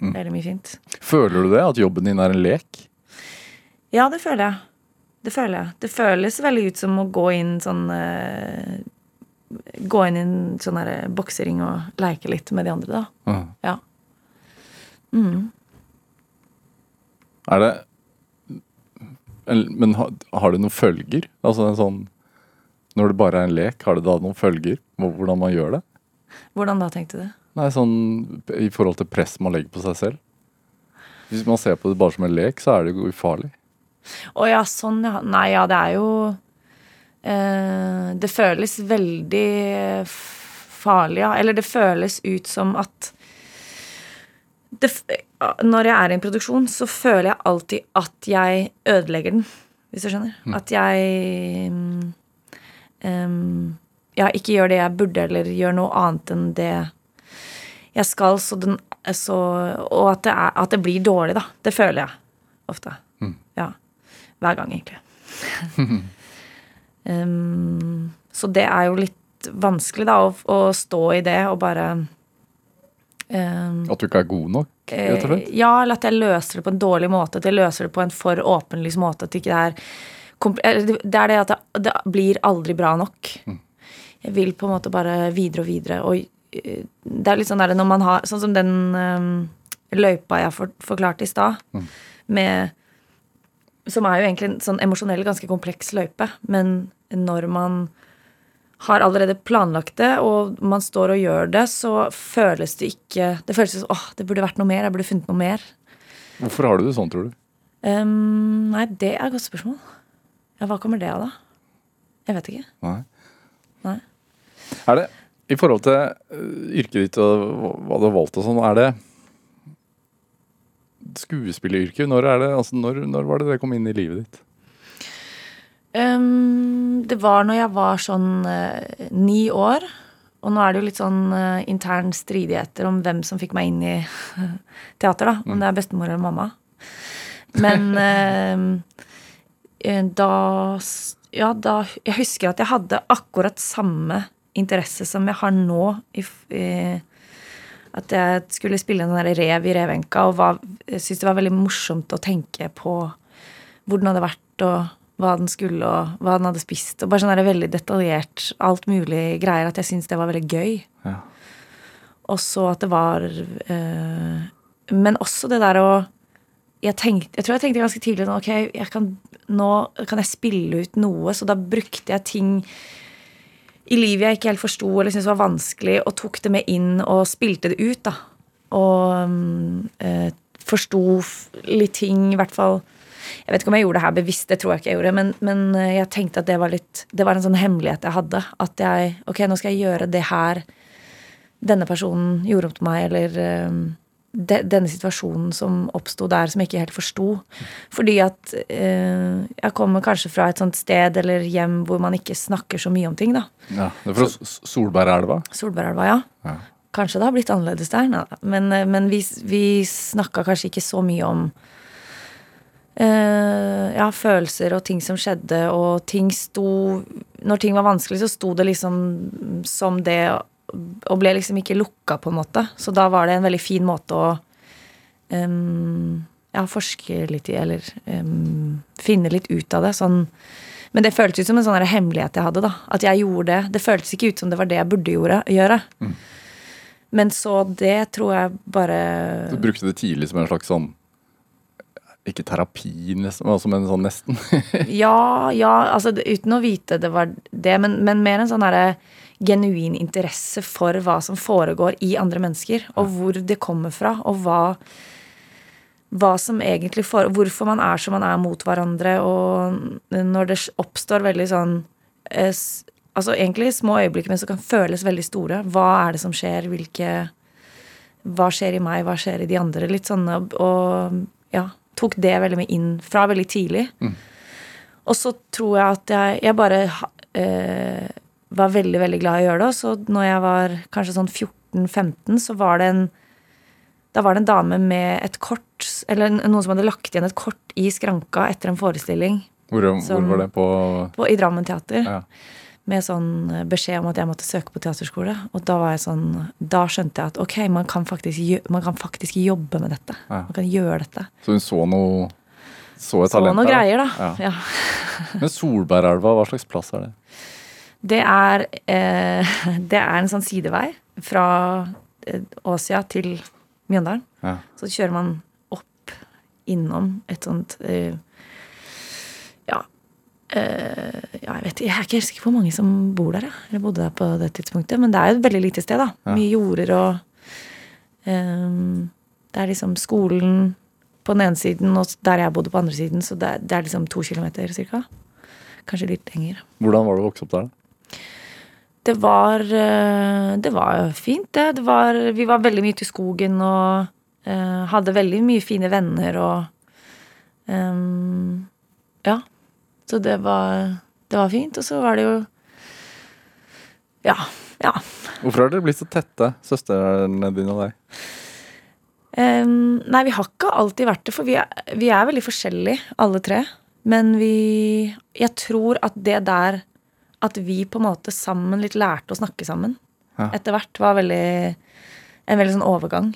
Veldig mye fint. Føler du det? At jobben din er en lek? Ja, det føler jeg. Det føler jeg. Det føles veldig ut som å gå inn sånn uh, Gå inn i en sånn der boksering og leke litt med de andre, da. Ja. Mm. Er det Men har, har det noen følger? Altså en sånn Når det bare er en lek, har det da noen følger? Hvordan man gjør det? Hvordan da, tenkte du? Nei, sånn i forhold til press man legger på seg selv. Hvis man ser på det bare som en lek, så er det jo ufarlig. Å ja, sånn, ja. Nei, ja, det er jo eh, Det føles veldig farlig, ja. Eller det føles ut som at det, Når jeg er i en produksjon, så føler jeg alltid at jeg ødelegger den. Hvis du skjønner. At jeg um, Ja, ikke gjør det jeg burde, eller gjør noe annet enn det jeg skal, så den så, Og at det, er, at det blir dårlig, da. Det føler jeg ofte. Ja. Hver gang, egentlig. um, så det er jo litt vanskelig, da, å, å stå i det og bare um, At du ikke er god nok, rett og slett. Eh, Ja, eller at jeg løser det på en dårlig måte. At jeg løser det på en for åpenlys måte. At det ikke er det er det at det, det blir aldri bra nok. Jeg vil på en måte bare videre og videre. Og det er litt sånn der når man har Sånn som den um, løypa jeg for, forklarte i stad, med Som er jo egentlig en sånn emosjonell ganske kompleks løype, men når man har allerede planlagt det, og man står og gjør det, så føles det ikke Det føles som åh, det burde vært noe mer. Jeg burde funnet noe mer. Hvorfor har du det sånn, tror du? Um, nei, det er et godt spørsmål. Ja, hva kommer det av, da? Jeg vet ikke. Nei. Nei. Er det, i forhold til øh, yrket ditt og hva- du har valgt og sånn, er det skuespilleryrket? Når, er det, altså når, når var det det kom inn i livet ditt? Um, det var når jeg var sånn uh, ni år. Og nå er det jo litt sånn uh, intern stridigheter om hvem som fikk meg inn i teater, da. Om det er bestemor eller mamma. Men ehm, eh, da Ja, da Jeg husker at jeg hadde akkurat samme interesse som jeg har nå i, i at jeg skulle spille en rev i revenka, og jeg syntes det var veldig morsomt å tenke på hvor den hadde vært, og hva den skulle, og hva den hadde spist. Og bare sånn veldig detaljert alt mulig greier. At jeg syntes det var veldig gøy. Ja. Og så at det var eh, Men også det der å jeg, tenkte, jeg tror jeg tenkte ganske tidlig sånn, ok, kan, nå kan jeg spille ut noe, så da brukte jeg ting i livet jeg ikke helt forsto eller syntes var vanskelig, og tok det med inn og spilte det ut. da. Og eh, forsto litt ting, i hvert fall Jeg vet ikke om jeg gjorde det her bevisst, det tror jeg ikke jeg gjorde, men, men eh, jeg tenkte at det var litt Det var en sånn hemmelighet jeg hadde. At jeg Ok, nå skal jeg gjøre det her denne personen gjorde opp til meg, eller um, de, denne situasjonen som oppsto der, som jeg ikke helt forsto. Fordi at eh, jeg kommer kanskje fra et sånt sted eller hjem hvor man ikke snakker så mye om ting, da. Ja, det er fra Solbergelva. Solbergelva, ja. Ja. Kanskje det har blitt annerledes der. Nei, men, eh, men vi, vi snakka kanskje ikke så mye om eh, ja, følelser og ting som skjedde, og ting sto Når ting var vanskelig, så sto det liksom som det, og ble liksom ikke lukka, på en måte. Så da var det en veldig fin måte å um, ja, forske litt i, eller um, finne litt ut av det. Sånn men det føltes ut som en sånn hemmelighet jeg hadde. da At jeg gjorde det. Det føltes ikke ut som det var det jeg burde gjorde, gjøre. Men så det tror jeg bare Du brukte det tidlig som en slags sånn Ikke terapi, nesten, men som en sånn nesten. Ja, ja, altså uten å vite det var det, men, men mer en sånn derre genuin interesse for hva som foregår i andre mennesker, og hvor det kommer fra, og hva hva som egentlig for, Hvorfor man er som man er mot hverandre, og når det oppstår veldig sånn eh, Altså egentlig små øyeblikk, men som kan føles veldig store. Hva er det som skjer? Hvilke Hva skjer i meg? Hva skjer i de andre? Litt sånn og, ja, tok det veldig med inn fra veldig tidlig. Og så tror jeg at jeg, jeg bare eh, var veldig, veldig glad i å gjøre det. Og så når jeg var kanskje sånn 14-15, så var det en da var det en dame med et kort, eller noen som hadde lagt igjen et kort i skranka etter en forestilling Hvor, hvor var det? På på, i Drammen teater. ja. Med sånn eh, beskjed om at jeg måtte søke på teaterskole. Og da var jeg sånn, da skjønte jeg at ok, man kan faktisk, man kan faktisk jobbe med dette. Ja. Man kan gjøre dette. Så hun så noe Så et Så talent noe der, greier, da. Ja. Ja. Men Solbergelva, hva slags plass er det? Det er, eh, det er en sånn sidevei fra eh, Åsia til Mjøndalen. Ja. Så kjører man opp innom et sånt eh, Ja. Eh, ja, jeg vet jeg er ikke helt sikker på hvor mange som bor der. Ja. Eller bodde der på det tidspunktet. Men det er jo et veldig lite sted. da. Ja. Mye jorder og eh, Det er liksom skolen på den ene siden og der jeg bodde på andre siden. Så det det er liksom to kilometer cirka. Kanskje litt lenger. Hvordan var det å vokse opp der? da? Det var, eh, det var fint, det. det var, vi var veldig mye ute i skogen og eh, hadde veldig mye fine venner og um, Ja. Så det var, det var fint. Og så var det jo Ja. Ja. Hvorfor har dere blitt så tette, søstrene dine og deg? Um, nei, vi har ikke alltid vært det, for vi er, vi er veldig forskjellige, alle tre. Men vi Jeg tror at det der At vi på en måte sammen litt lærte å snakke sammen Ja. etter hvert, var veldig en veldig sånn overgang.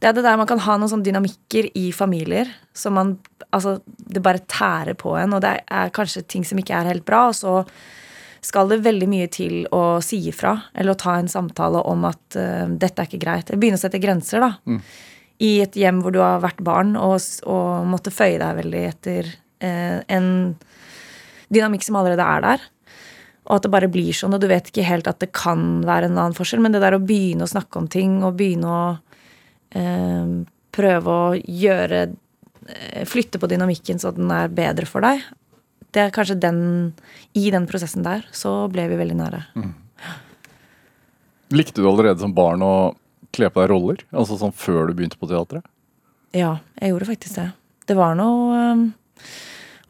Det er det der man kan ha noen sånne dynamikker i familier som man Altså, det bare tærer på en, og det er kanskje ting som ikke er helt bra, og så skal det veldig mye til å si ifra, eller å ta en samtale om at uh, dette er ikke greit. Begynne å sette grenser, da. I et hjem hvor du har vært barn og, og måtte føye deg veldig etter uh, en dynamikk som allerede er der. Og at det bare blir sånn, og du vet ikke helt at det kan være en annen forskjell, men det der å begynne å snakke om ting og begynne å eh, prøve å gjøre eh, Flytte på dynamikken så den er bedre for deg. Det er kanskje den I den prosessen der så ble vi veldig nære. Likte du allerede som barn å kle på deg roller? Altså sånn før du begynte på teatret? Ja, jeg gjorde faktisk det. Det var noen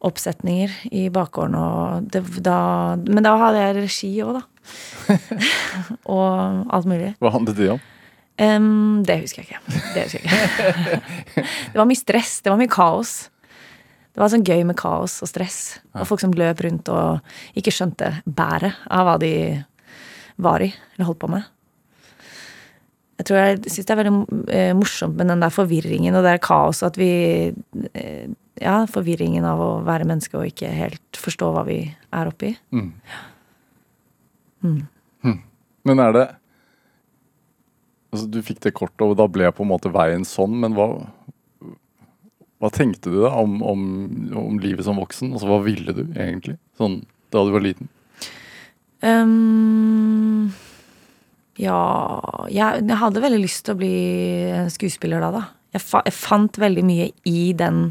oppsetninger i bakgården og det, da, Men da hadde jeg regi òg, da. og alt mulig. Hva handlet det om? Um, det husker jeg ikke. Det husker jeg ikke. det var mye stress. Det var mye kaos. Det var sånn gøy med kaos og stress. Og folk som løp rundt og ikke skjønte bæret av hva de var i eller holdt på med. Jeg tror jeg syns det er veldig eh, morsomt med den der forvirringen og det der kaoset at vi eh, Ja, forvirringen av å være menneske og ikke helt forstå hva vi er oppi. Men er det Altså, du fikk det kortet, og da ble på en måte veien sånn, men hva Hva tenkte du da om, om, om livet som voksen? Altså, hva ville du egentlig, sånn da du var liten? Um, ja jeg, jeg hadde veldig lyst til å bli skuespiller da, da. Jeg, fa jeg fant veldig mye i den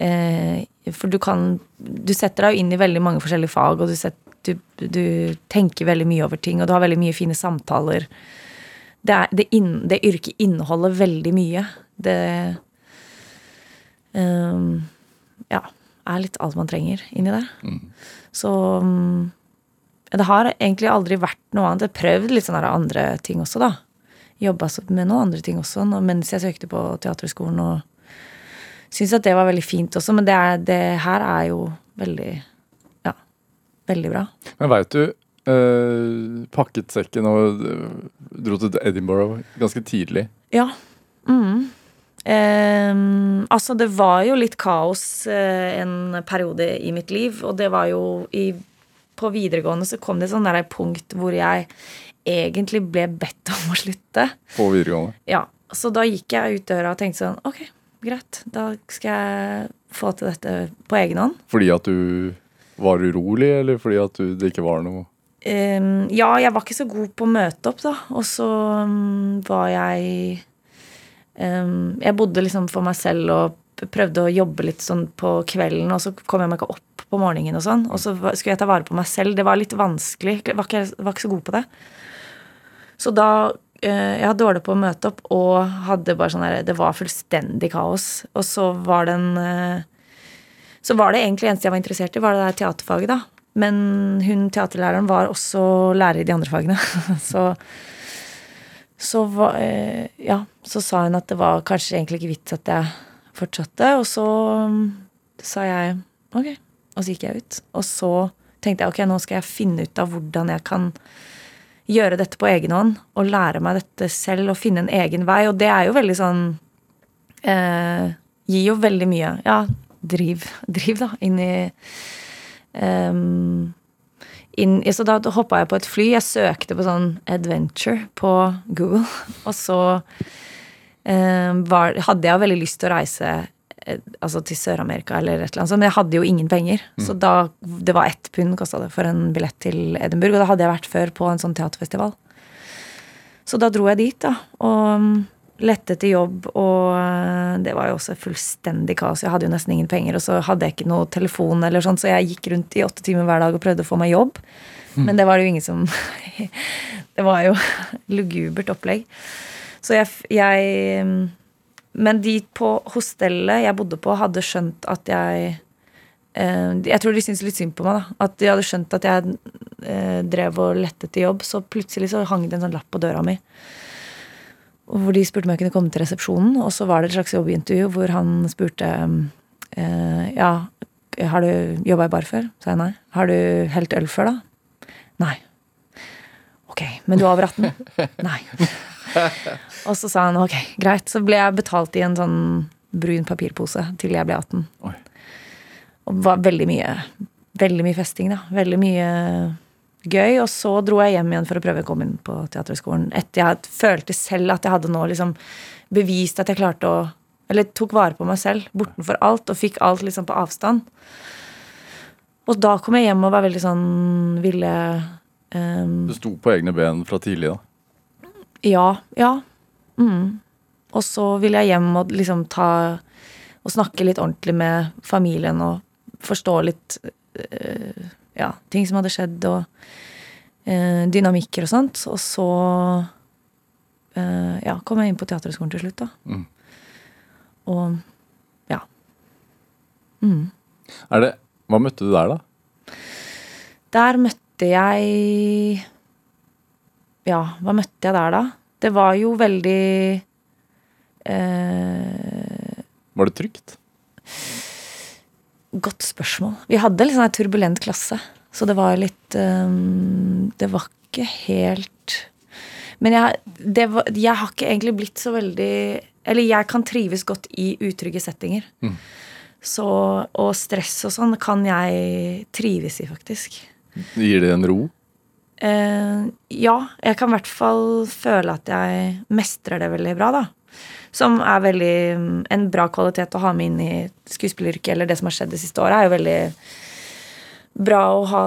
For du kan Du setter deg jo inn i veldig mange forskjellige fag, og du, set, du, du tenker veldig mye over ting, og du har veldig mye fine samtaler. Det, er, det, inn, det yrket inneholder veldig mye. Det um, Ja. Er litt alt man trenger inni der. Så um, det har egentlig aldri vært noe annet. Jeg har prøvd litt sånne andre ting også, da. Jobba med noen andre ting også mens jeg søkte på teaterskolen og syns at det var veldig fint også, men det, er, det her er jo veldig Ja, veldig bra. Men veit du øh, Pakket sekken og eh, dro til Edinburgh ganske tidlig. Ja. Mm. Um, altså, det var jo litt kaos uh, en periode i mitt liv, og det var jo i På videregående så kom det et sånn der punkt hvor jeg egentlig ble bedt om å slutte. På videregående. Ja, Så da gikk jeg ut døra og tenkte sånn Ok, greit. Da skal jeg få til dette på egen hånd. Fordi at du var urolig, eller fordi at du, det ikke var noe Um, ja, jeg var ikke så god på å møte opp, da. Og så um, var jeg um, Jeg bodde liksom for meg selv og prøvde å jobbe litt sånn på kvelden, og så kom jeg meg ikke opp på morgenen og sånn. Og så skulle jeg ta vare på meg selv. Det var litt vanskelig. Jeg var ikke, var ikke så god på det. Så da Jeg hadde dårlig på å møte opp og hadde bare sånn der Det var fullstendig kaos. Og så var den eh, så var det egentlig eneste jeg var interessert i, var det der teaterfaget, da. Men hun teaterlæreren var også lærer i de andre fagene. så så, var, eh, ja, så sa hun at det var kanskje egentlig ikke vits at jeg fortsatte. Og så mm, sa jeg ok. Og så gikk jeg ut. Og så tenkte jeg ok, nå skal jeg finne ut av hvordan jeg kan gjøre dette på egen hånd. Og lære meg dette selv og finne en egen vei. Og det er jo veldig sånn eh, Gir jo veldig mye. Ja, driv, driv da, inn i um, inn, Så da hoppa jeg på et fly. Jeg søkte på sånn adventure på Google. Og så eh, var, hadde jeg veldig lyst til å reise altså til Sør-Amerika eller et eller annet sånt, men jeg hadde jo ingen penger. Så da, det var ett pund kosta det for en billett til Edinburgh, og da hadde jeg vært før på en sånn teaterfestival. Så da dro jeg dit, da, og mm, lette etter jobb, og eh, det var jo også fullstendig kaos. Jeg hadde jo nesten ingen penger, og så hadde jeg ikke noe telefon, eller sånn, så jeg gikk rundt i åtte timer hver dag og prøvde å få meg jobb. Men det var det jo ingen som Det var jo lugubert opplegg. Så jeg, jeg mm, Men de på hostellet jeg bodde på, hadde skjønt at jeg eh, Jeg tror de syntes litt synd på meg. da At de hadde skjønt at jeg eh, drev og lette etter jobb. Så plutselig så hang det en sånn lapp på døra mi. Hvor de spurte om jeg kunne komme til resepsjonen. Og så var det et slags jobbintervju hvor han spurte eh, Ja, har du jobba i bar før? Sa jeg nei. Har du helt øl før, da? Nei. Ok, men du er over 18? Nei. Og så sa han ok, greit. Så ble jeg betalt i en sånn brun papirpose til jeg ble 18. Oi. Og det var veldig mye Veldig mye festing, da. Veldig mye gøy. Og så dro jeg hjem igjen for å prøve å komme inn på Teaterhøgskolen. Etter jeg følte selv at jeg hadde nå liksom bevist at jeg klarte å Eller tok vare på meg selv bortenfor alt, og fikk alt liksom på avstand. Og da kom jeg hjem og var veldig sånn Ville um, Du sto på egne ben fra tidlig, da. Ja, ja. Mm. Og så ville jeg hjem og liksom ta Og snakke litt ordentlig med familien og forstå litt øh, Ja, ting som hadde skjedd, og øh, dynamikker og sånt. Og så øh, ja, kom jeg inn på Teaterhøgskolen til slutt, da. Mm. Og ja. Mm. Er det, hva møtte du der, da? Der møtte jeg Ja, hva møtte jeg der, da? Det var jo veldig eh, Var det trygt? Godt spørsmål. Vi hadde litt sånn en turbulent klasse, så det var litt eh, Det var ikke helt Men jeg, det var, jeg har ikke egentlig blitt så veldig Eller jeg kan trives godt i utrygge settinger. Så, og stress og sånn kan jeg trives i, faktisk. Gir det en ro? Eh, ja, jeg kan i hvert fall føle at jeg mestrer det veldig bra, da. Som er veldig mm, en bra kvalitet å ha med inn i skuespilleryrket, eller det som har skjedd det siste året, er jo veldig bra å ha,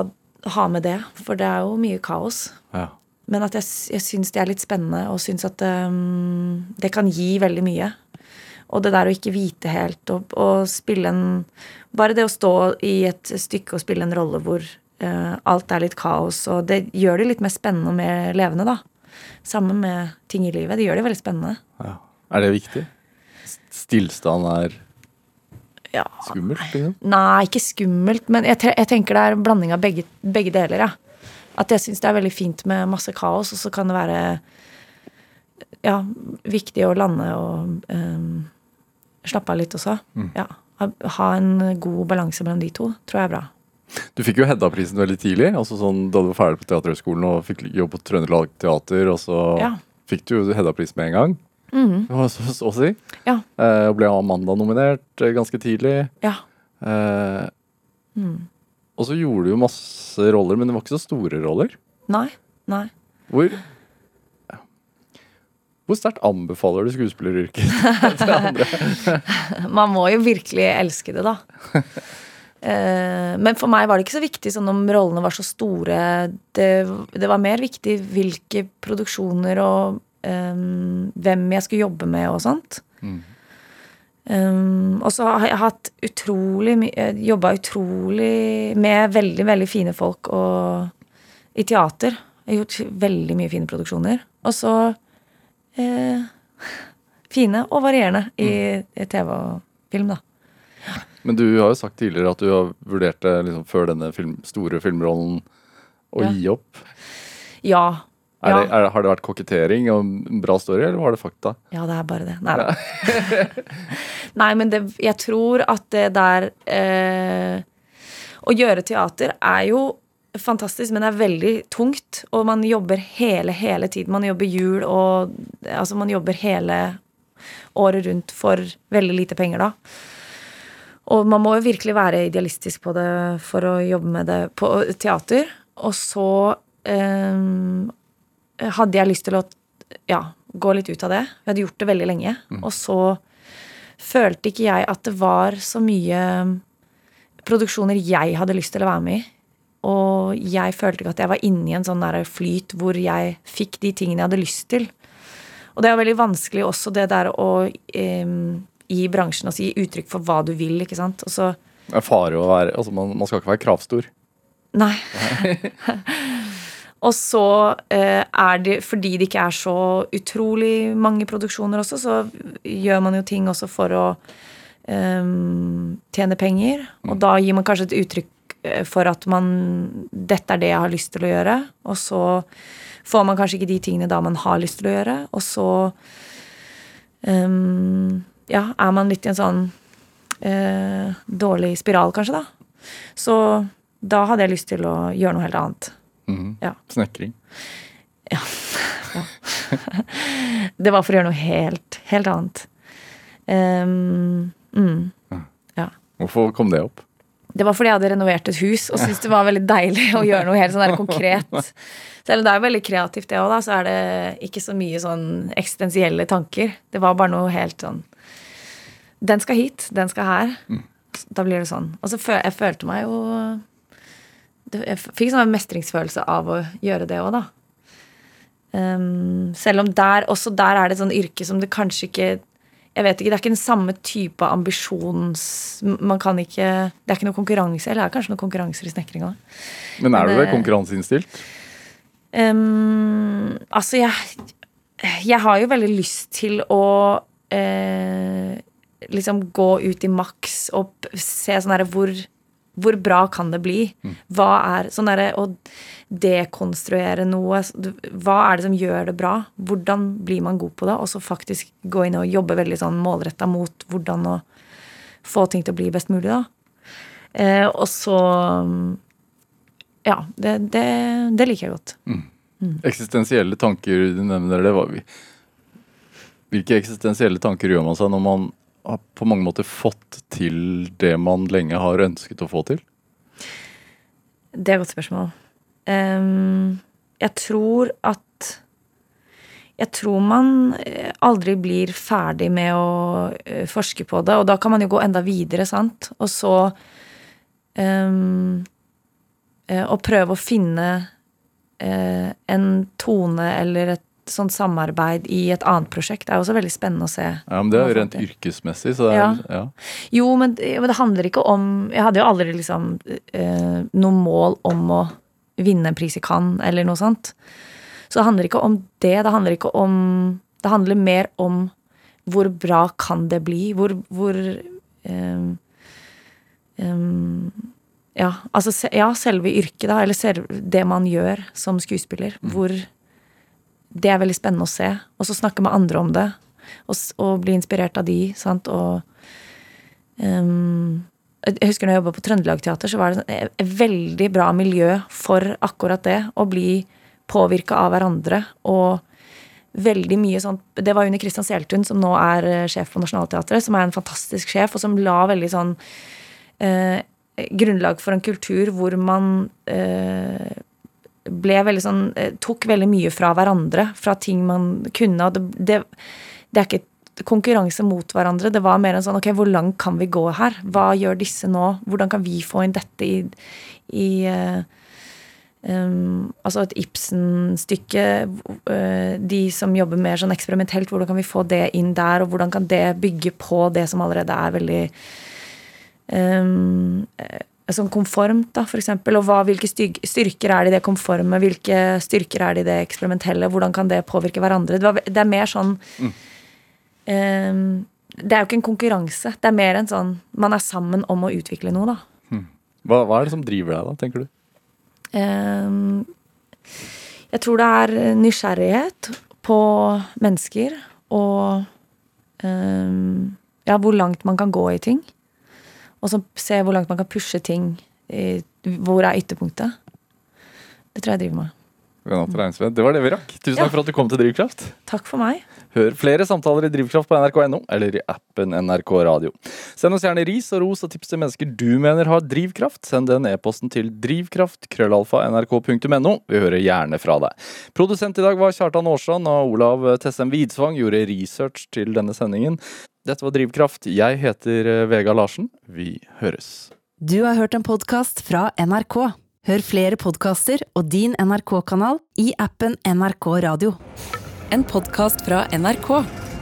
ha med det. For det er jo mye kaos. Ja. Men at jeg, jeg syns det er litt spennende, og syns at um, det kan gi veldig mye. Og det der å ikke vite helt, og, og spille en Bare det å stå i et stykke og spille en rolle hvor alt er litt kaos, og det gjør det litt mer spennende og mer levende, da. Sammen med ting i livet. Det gjør det veldig spennende. ja. Er det viktig? Stillstand er Ja. skummelt? Liksom? Nei, ikke skummelt, men jeg, jeg tenker det er en blanding av begge, begge deler, ja. At jeg syns det er veldig fint med masse kaos, og så kan det være ja, viktig å lande og um, slappe av litt også. Ja. Ha, ha en god balanse mellom de to, tror jeg er bra. Du fikk jo Hedda-prisen veldig tidlig, altså sånn da du var ferdig på Teaterhøgskolen og fikk jobb på Trøndelag Teater, og så Ja. fikk du jo Hedda-prisen med en gang. Så, så, så å si. Ja. Eh, og ble Amanda-nominert eh, ganske tidlig. Ja. Eh, Og så gjorde du jo masse roller, men det var ikke så store roller. Nei. Nei. Hvor Hvor sterkt anbefaler du skuespilleryrket? til andre? Man må jo virkelig elske det, da. Eh, Men for meg var det ikke så viktig sånn om rollene var så store. Det, det var mer viktig hvilke produksjoner og um, hvem jeg skulle jobbe med og sånt. Um, og så har jeg hatt utrolig mye Jobba utrolig med veldig, veldig fine folk og i teater. Jeg har gjort veldig mye fine produksjoner. Og så eh, fine og varierende i, i TV og film, da. Men du har jo sagt tidligere at du har vurdert det liksom, før denne film, store filmrollen å Ja. gi opp. Ja. Er det, er, har det vært kokettering og en bra story, eller var det fakta? Ja, det er bare det. Nei da. Nei, men det, jeg tror at det der eh, Å gjøre teater er jo fantastisk, men det er veldig tungt. Og man jobber hele, hele tiden. Man jobber jul og Altså, man jobber hele året rundt for veldig lite penger, da. Og man må jo virkelig være idealistisk på det for å jobbe med det på teater. Og så eh, hadde jeg lyst til å ja, gå litt ut av det. Vi hadde gjort det veldig lenge. Og så følte ikke jeg at det var så mye produksjoner jeg hadde lyst til å være med i. Og jeg følte ikke at jeg var inne i en sånn der flyt hvor jeg fikk de tingene jeg hadde lyst til. Og det er veldig vanskelig også det der å eh, i bransjen og si uttrykk for hva du vil, ikke sant. Og så Det er fare å være altså man, man skal ikke være kravstor. Nei. og så eh, er det fordi det ikke er så utrolig mange produksjoner også, så gjør man jo ting også for å eh, tjene penger. Og da gir man kanskje et uttrykk eh, for at man Dette er det jeg har lyst til å gjøre. Og så får man kanskje ikke de tingene da man har lyst til å gjøre. Og så eh, ja, er man litt i en sånn eh, dårlig spiral, kanskje, da. Så da hadde jeg lyst til å gjøre noe helt annet. Mm. Ja. Snekring. Det var for å gjøre noe helt, helt annet. Um, mm. Hvorfor kom det opp? Det var fordi jeg hadde renovert et hus og syntes det var veldig deilig å gjøre noe helt sånn der konkret. Selv om det er veldig kreativt, det òg, så er det ikke så mye sånn eksistensielle tanker. Det var bare noe helt sånn Den skal hit, den skal her. Da blir det sånn. Og så føl jeg følte meg jo Jeg fikk sånn en mestringsfølelse av å gjøre det òg, da. Um, selv om der, også der er det et sånn yrke som det kanskje ikke jeg vet ikke, Det er ikke den samme type ambisjons... Man kan ikke, Det er ikke noe konkurranse, eller det er kanskje noen konkurranser i snekringa. Men er du Men det det- konkurranseinnstilt? Um, altså, jeg, jeg har jo veldig lyst til å eh, liksom gå ut i maks og se sånn herre hvor, hvor bra kan det bli? Hva er sånn derre å dekonstruere noe Hva er det som gjør det bra? Hvordan blir man god på det? Og så faktisk gå inn og jobbe veldig sånn målretta mot hvordan å få ting til å bli best mulig, da. Eh, og så Ja, det, det, det liker jeg godt. Eksistensielle tanker, du nevner det. Hvilke eksistensielle tanker gjør man seg når man har på mange måter fått til det man lenge har ønsket å få til? Det er et godt spørsmål. Um, jeg tror at Jeg tror man eh, aldri blir ferdig med å eh, forske på det, og da kan man jo gå enda videre, sant? Og så um, eh, Å prøve å finne eh, en tone eller et sånt samarbeid i et annet prosjekt er også veldig spennende å se. Ja, men Det er jo rent yrkesmessig. så det er, Ja. ja. Jo, men, men det handler ikke om Jeg hadde jo aldri liksom eh, noe mål om å vinne en pris i Cannes eller noe sånt. Så det handler ikke om det. Det handler ikke om Det handler mer om hvor bra kan det bli? Hvor, hvor eh, eh, Ja, altså ja, selve yrket, da, eller det man gjør som skuespiller. Hvor Det er veldig spennende å se. Og så snakke med andre om det. og, og bli inspirert av de. Sant? Og um, jeg husker når jeg jobba på Trøndelag Teater, så var det sånn, et veldig bra miljø for akkurat det. Å bli påvirka av hverandre. Og veldig mye sånn Det var under Christian Seltun, som nå er eh, sjef på Nationaltheatret, som er en fantastisk sjef, og som la veldig sånn eh, grunnlag for en kultur hvor man eh, ble veldig sånn eh, Tok veldig mye fra hverandre, fra ting man kunne. Og det, det, det er ikke konkurranse mot hverandre. Det var mer en sånn Ok, hvor langt kan vi gå her? Hva gjør disse nå? Hvordan kan vi få inn dette i, i um, altså et Ibsen-stykke. Uh, de som jobber mer sånn eksperimentelt, hvordan kan vi få det inn der? Og hvordan kan det bygge på det som allerede er veldig um, Sånn konformt, da, for eksempel. Og hva, hvilke styrker er det i det konforme? Hvilke styrker er det i det eksperimentelle? Hvordan kan det påvirke hverandre? Det, er mer sånn um, Det er jo ikke en konkurranse. Det er mer en sånn Man er sammen om å utvikle noe, da. Hva, hva er det som driver deg, da, tenker du? Um, jeg tror det er nysgjerrighet på mennesker og um, ja, hvor langt man kan gå i ting. Og så se hvor langt man kan pushe ting. Hvor er ytterpunktet? Det tror jeg driver med. Det var det vi rakk. Tusen Ja. takk for at du kom til Drivkraft. Takk for meg. Hør flere samtaler i Drivkraft på nrk.no eller i appen NRK Radio. Send oss gjerne ris og ros og tips til mennesker du mener har drivkraft. Send den e-posten til drivkraft.krøllalfa.nrk.no. Vi hører gjerne fra deg. Produsent i dag var Kjartan Aarsand, og Olav Tessem Widsvang gjorde research til denne sendingen. Dette var Drivkraft. Jeg heter eh, Vega Larsen. Vi høres. Du har hørt en podkast fra NRK. Hør flere podkaster og din NRK-kanal i appen NRK Radio. En podkast fra NRK.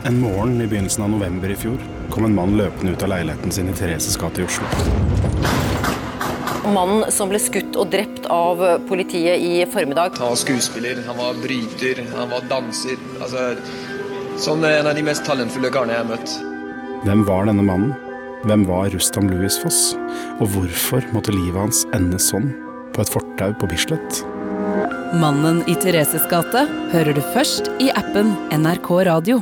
En morgen i begynnelsen av november i fjor kom en mann løpende ut av leiligheten sin i Thereses gate i Oslo. Mannen som ble skutt og drept av politiet i formiddag. Han var skuespiller, han var bryter, han var danser. Altså, sånn en av de mest talentfulle karene jeg har møtt. Hvem var denne mannen? Hvem var Rustam Louis Foss? Og hvorfor måtte livet hans ende sånn, på et fortau på Bislett? Mannen i Thereses gate hører du først i appen NRK Radio.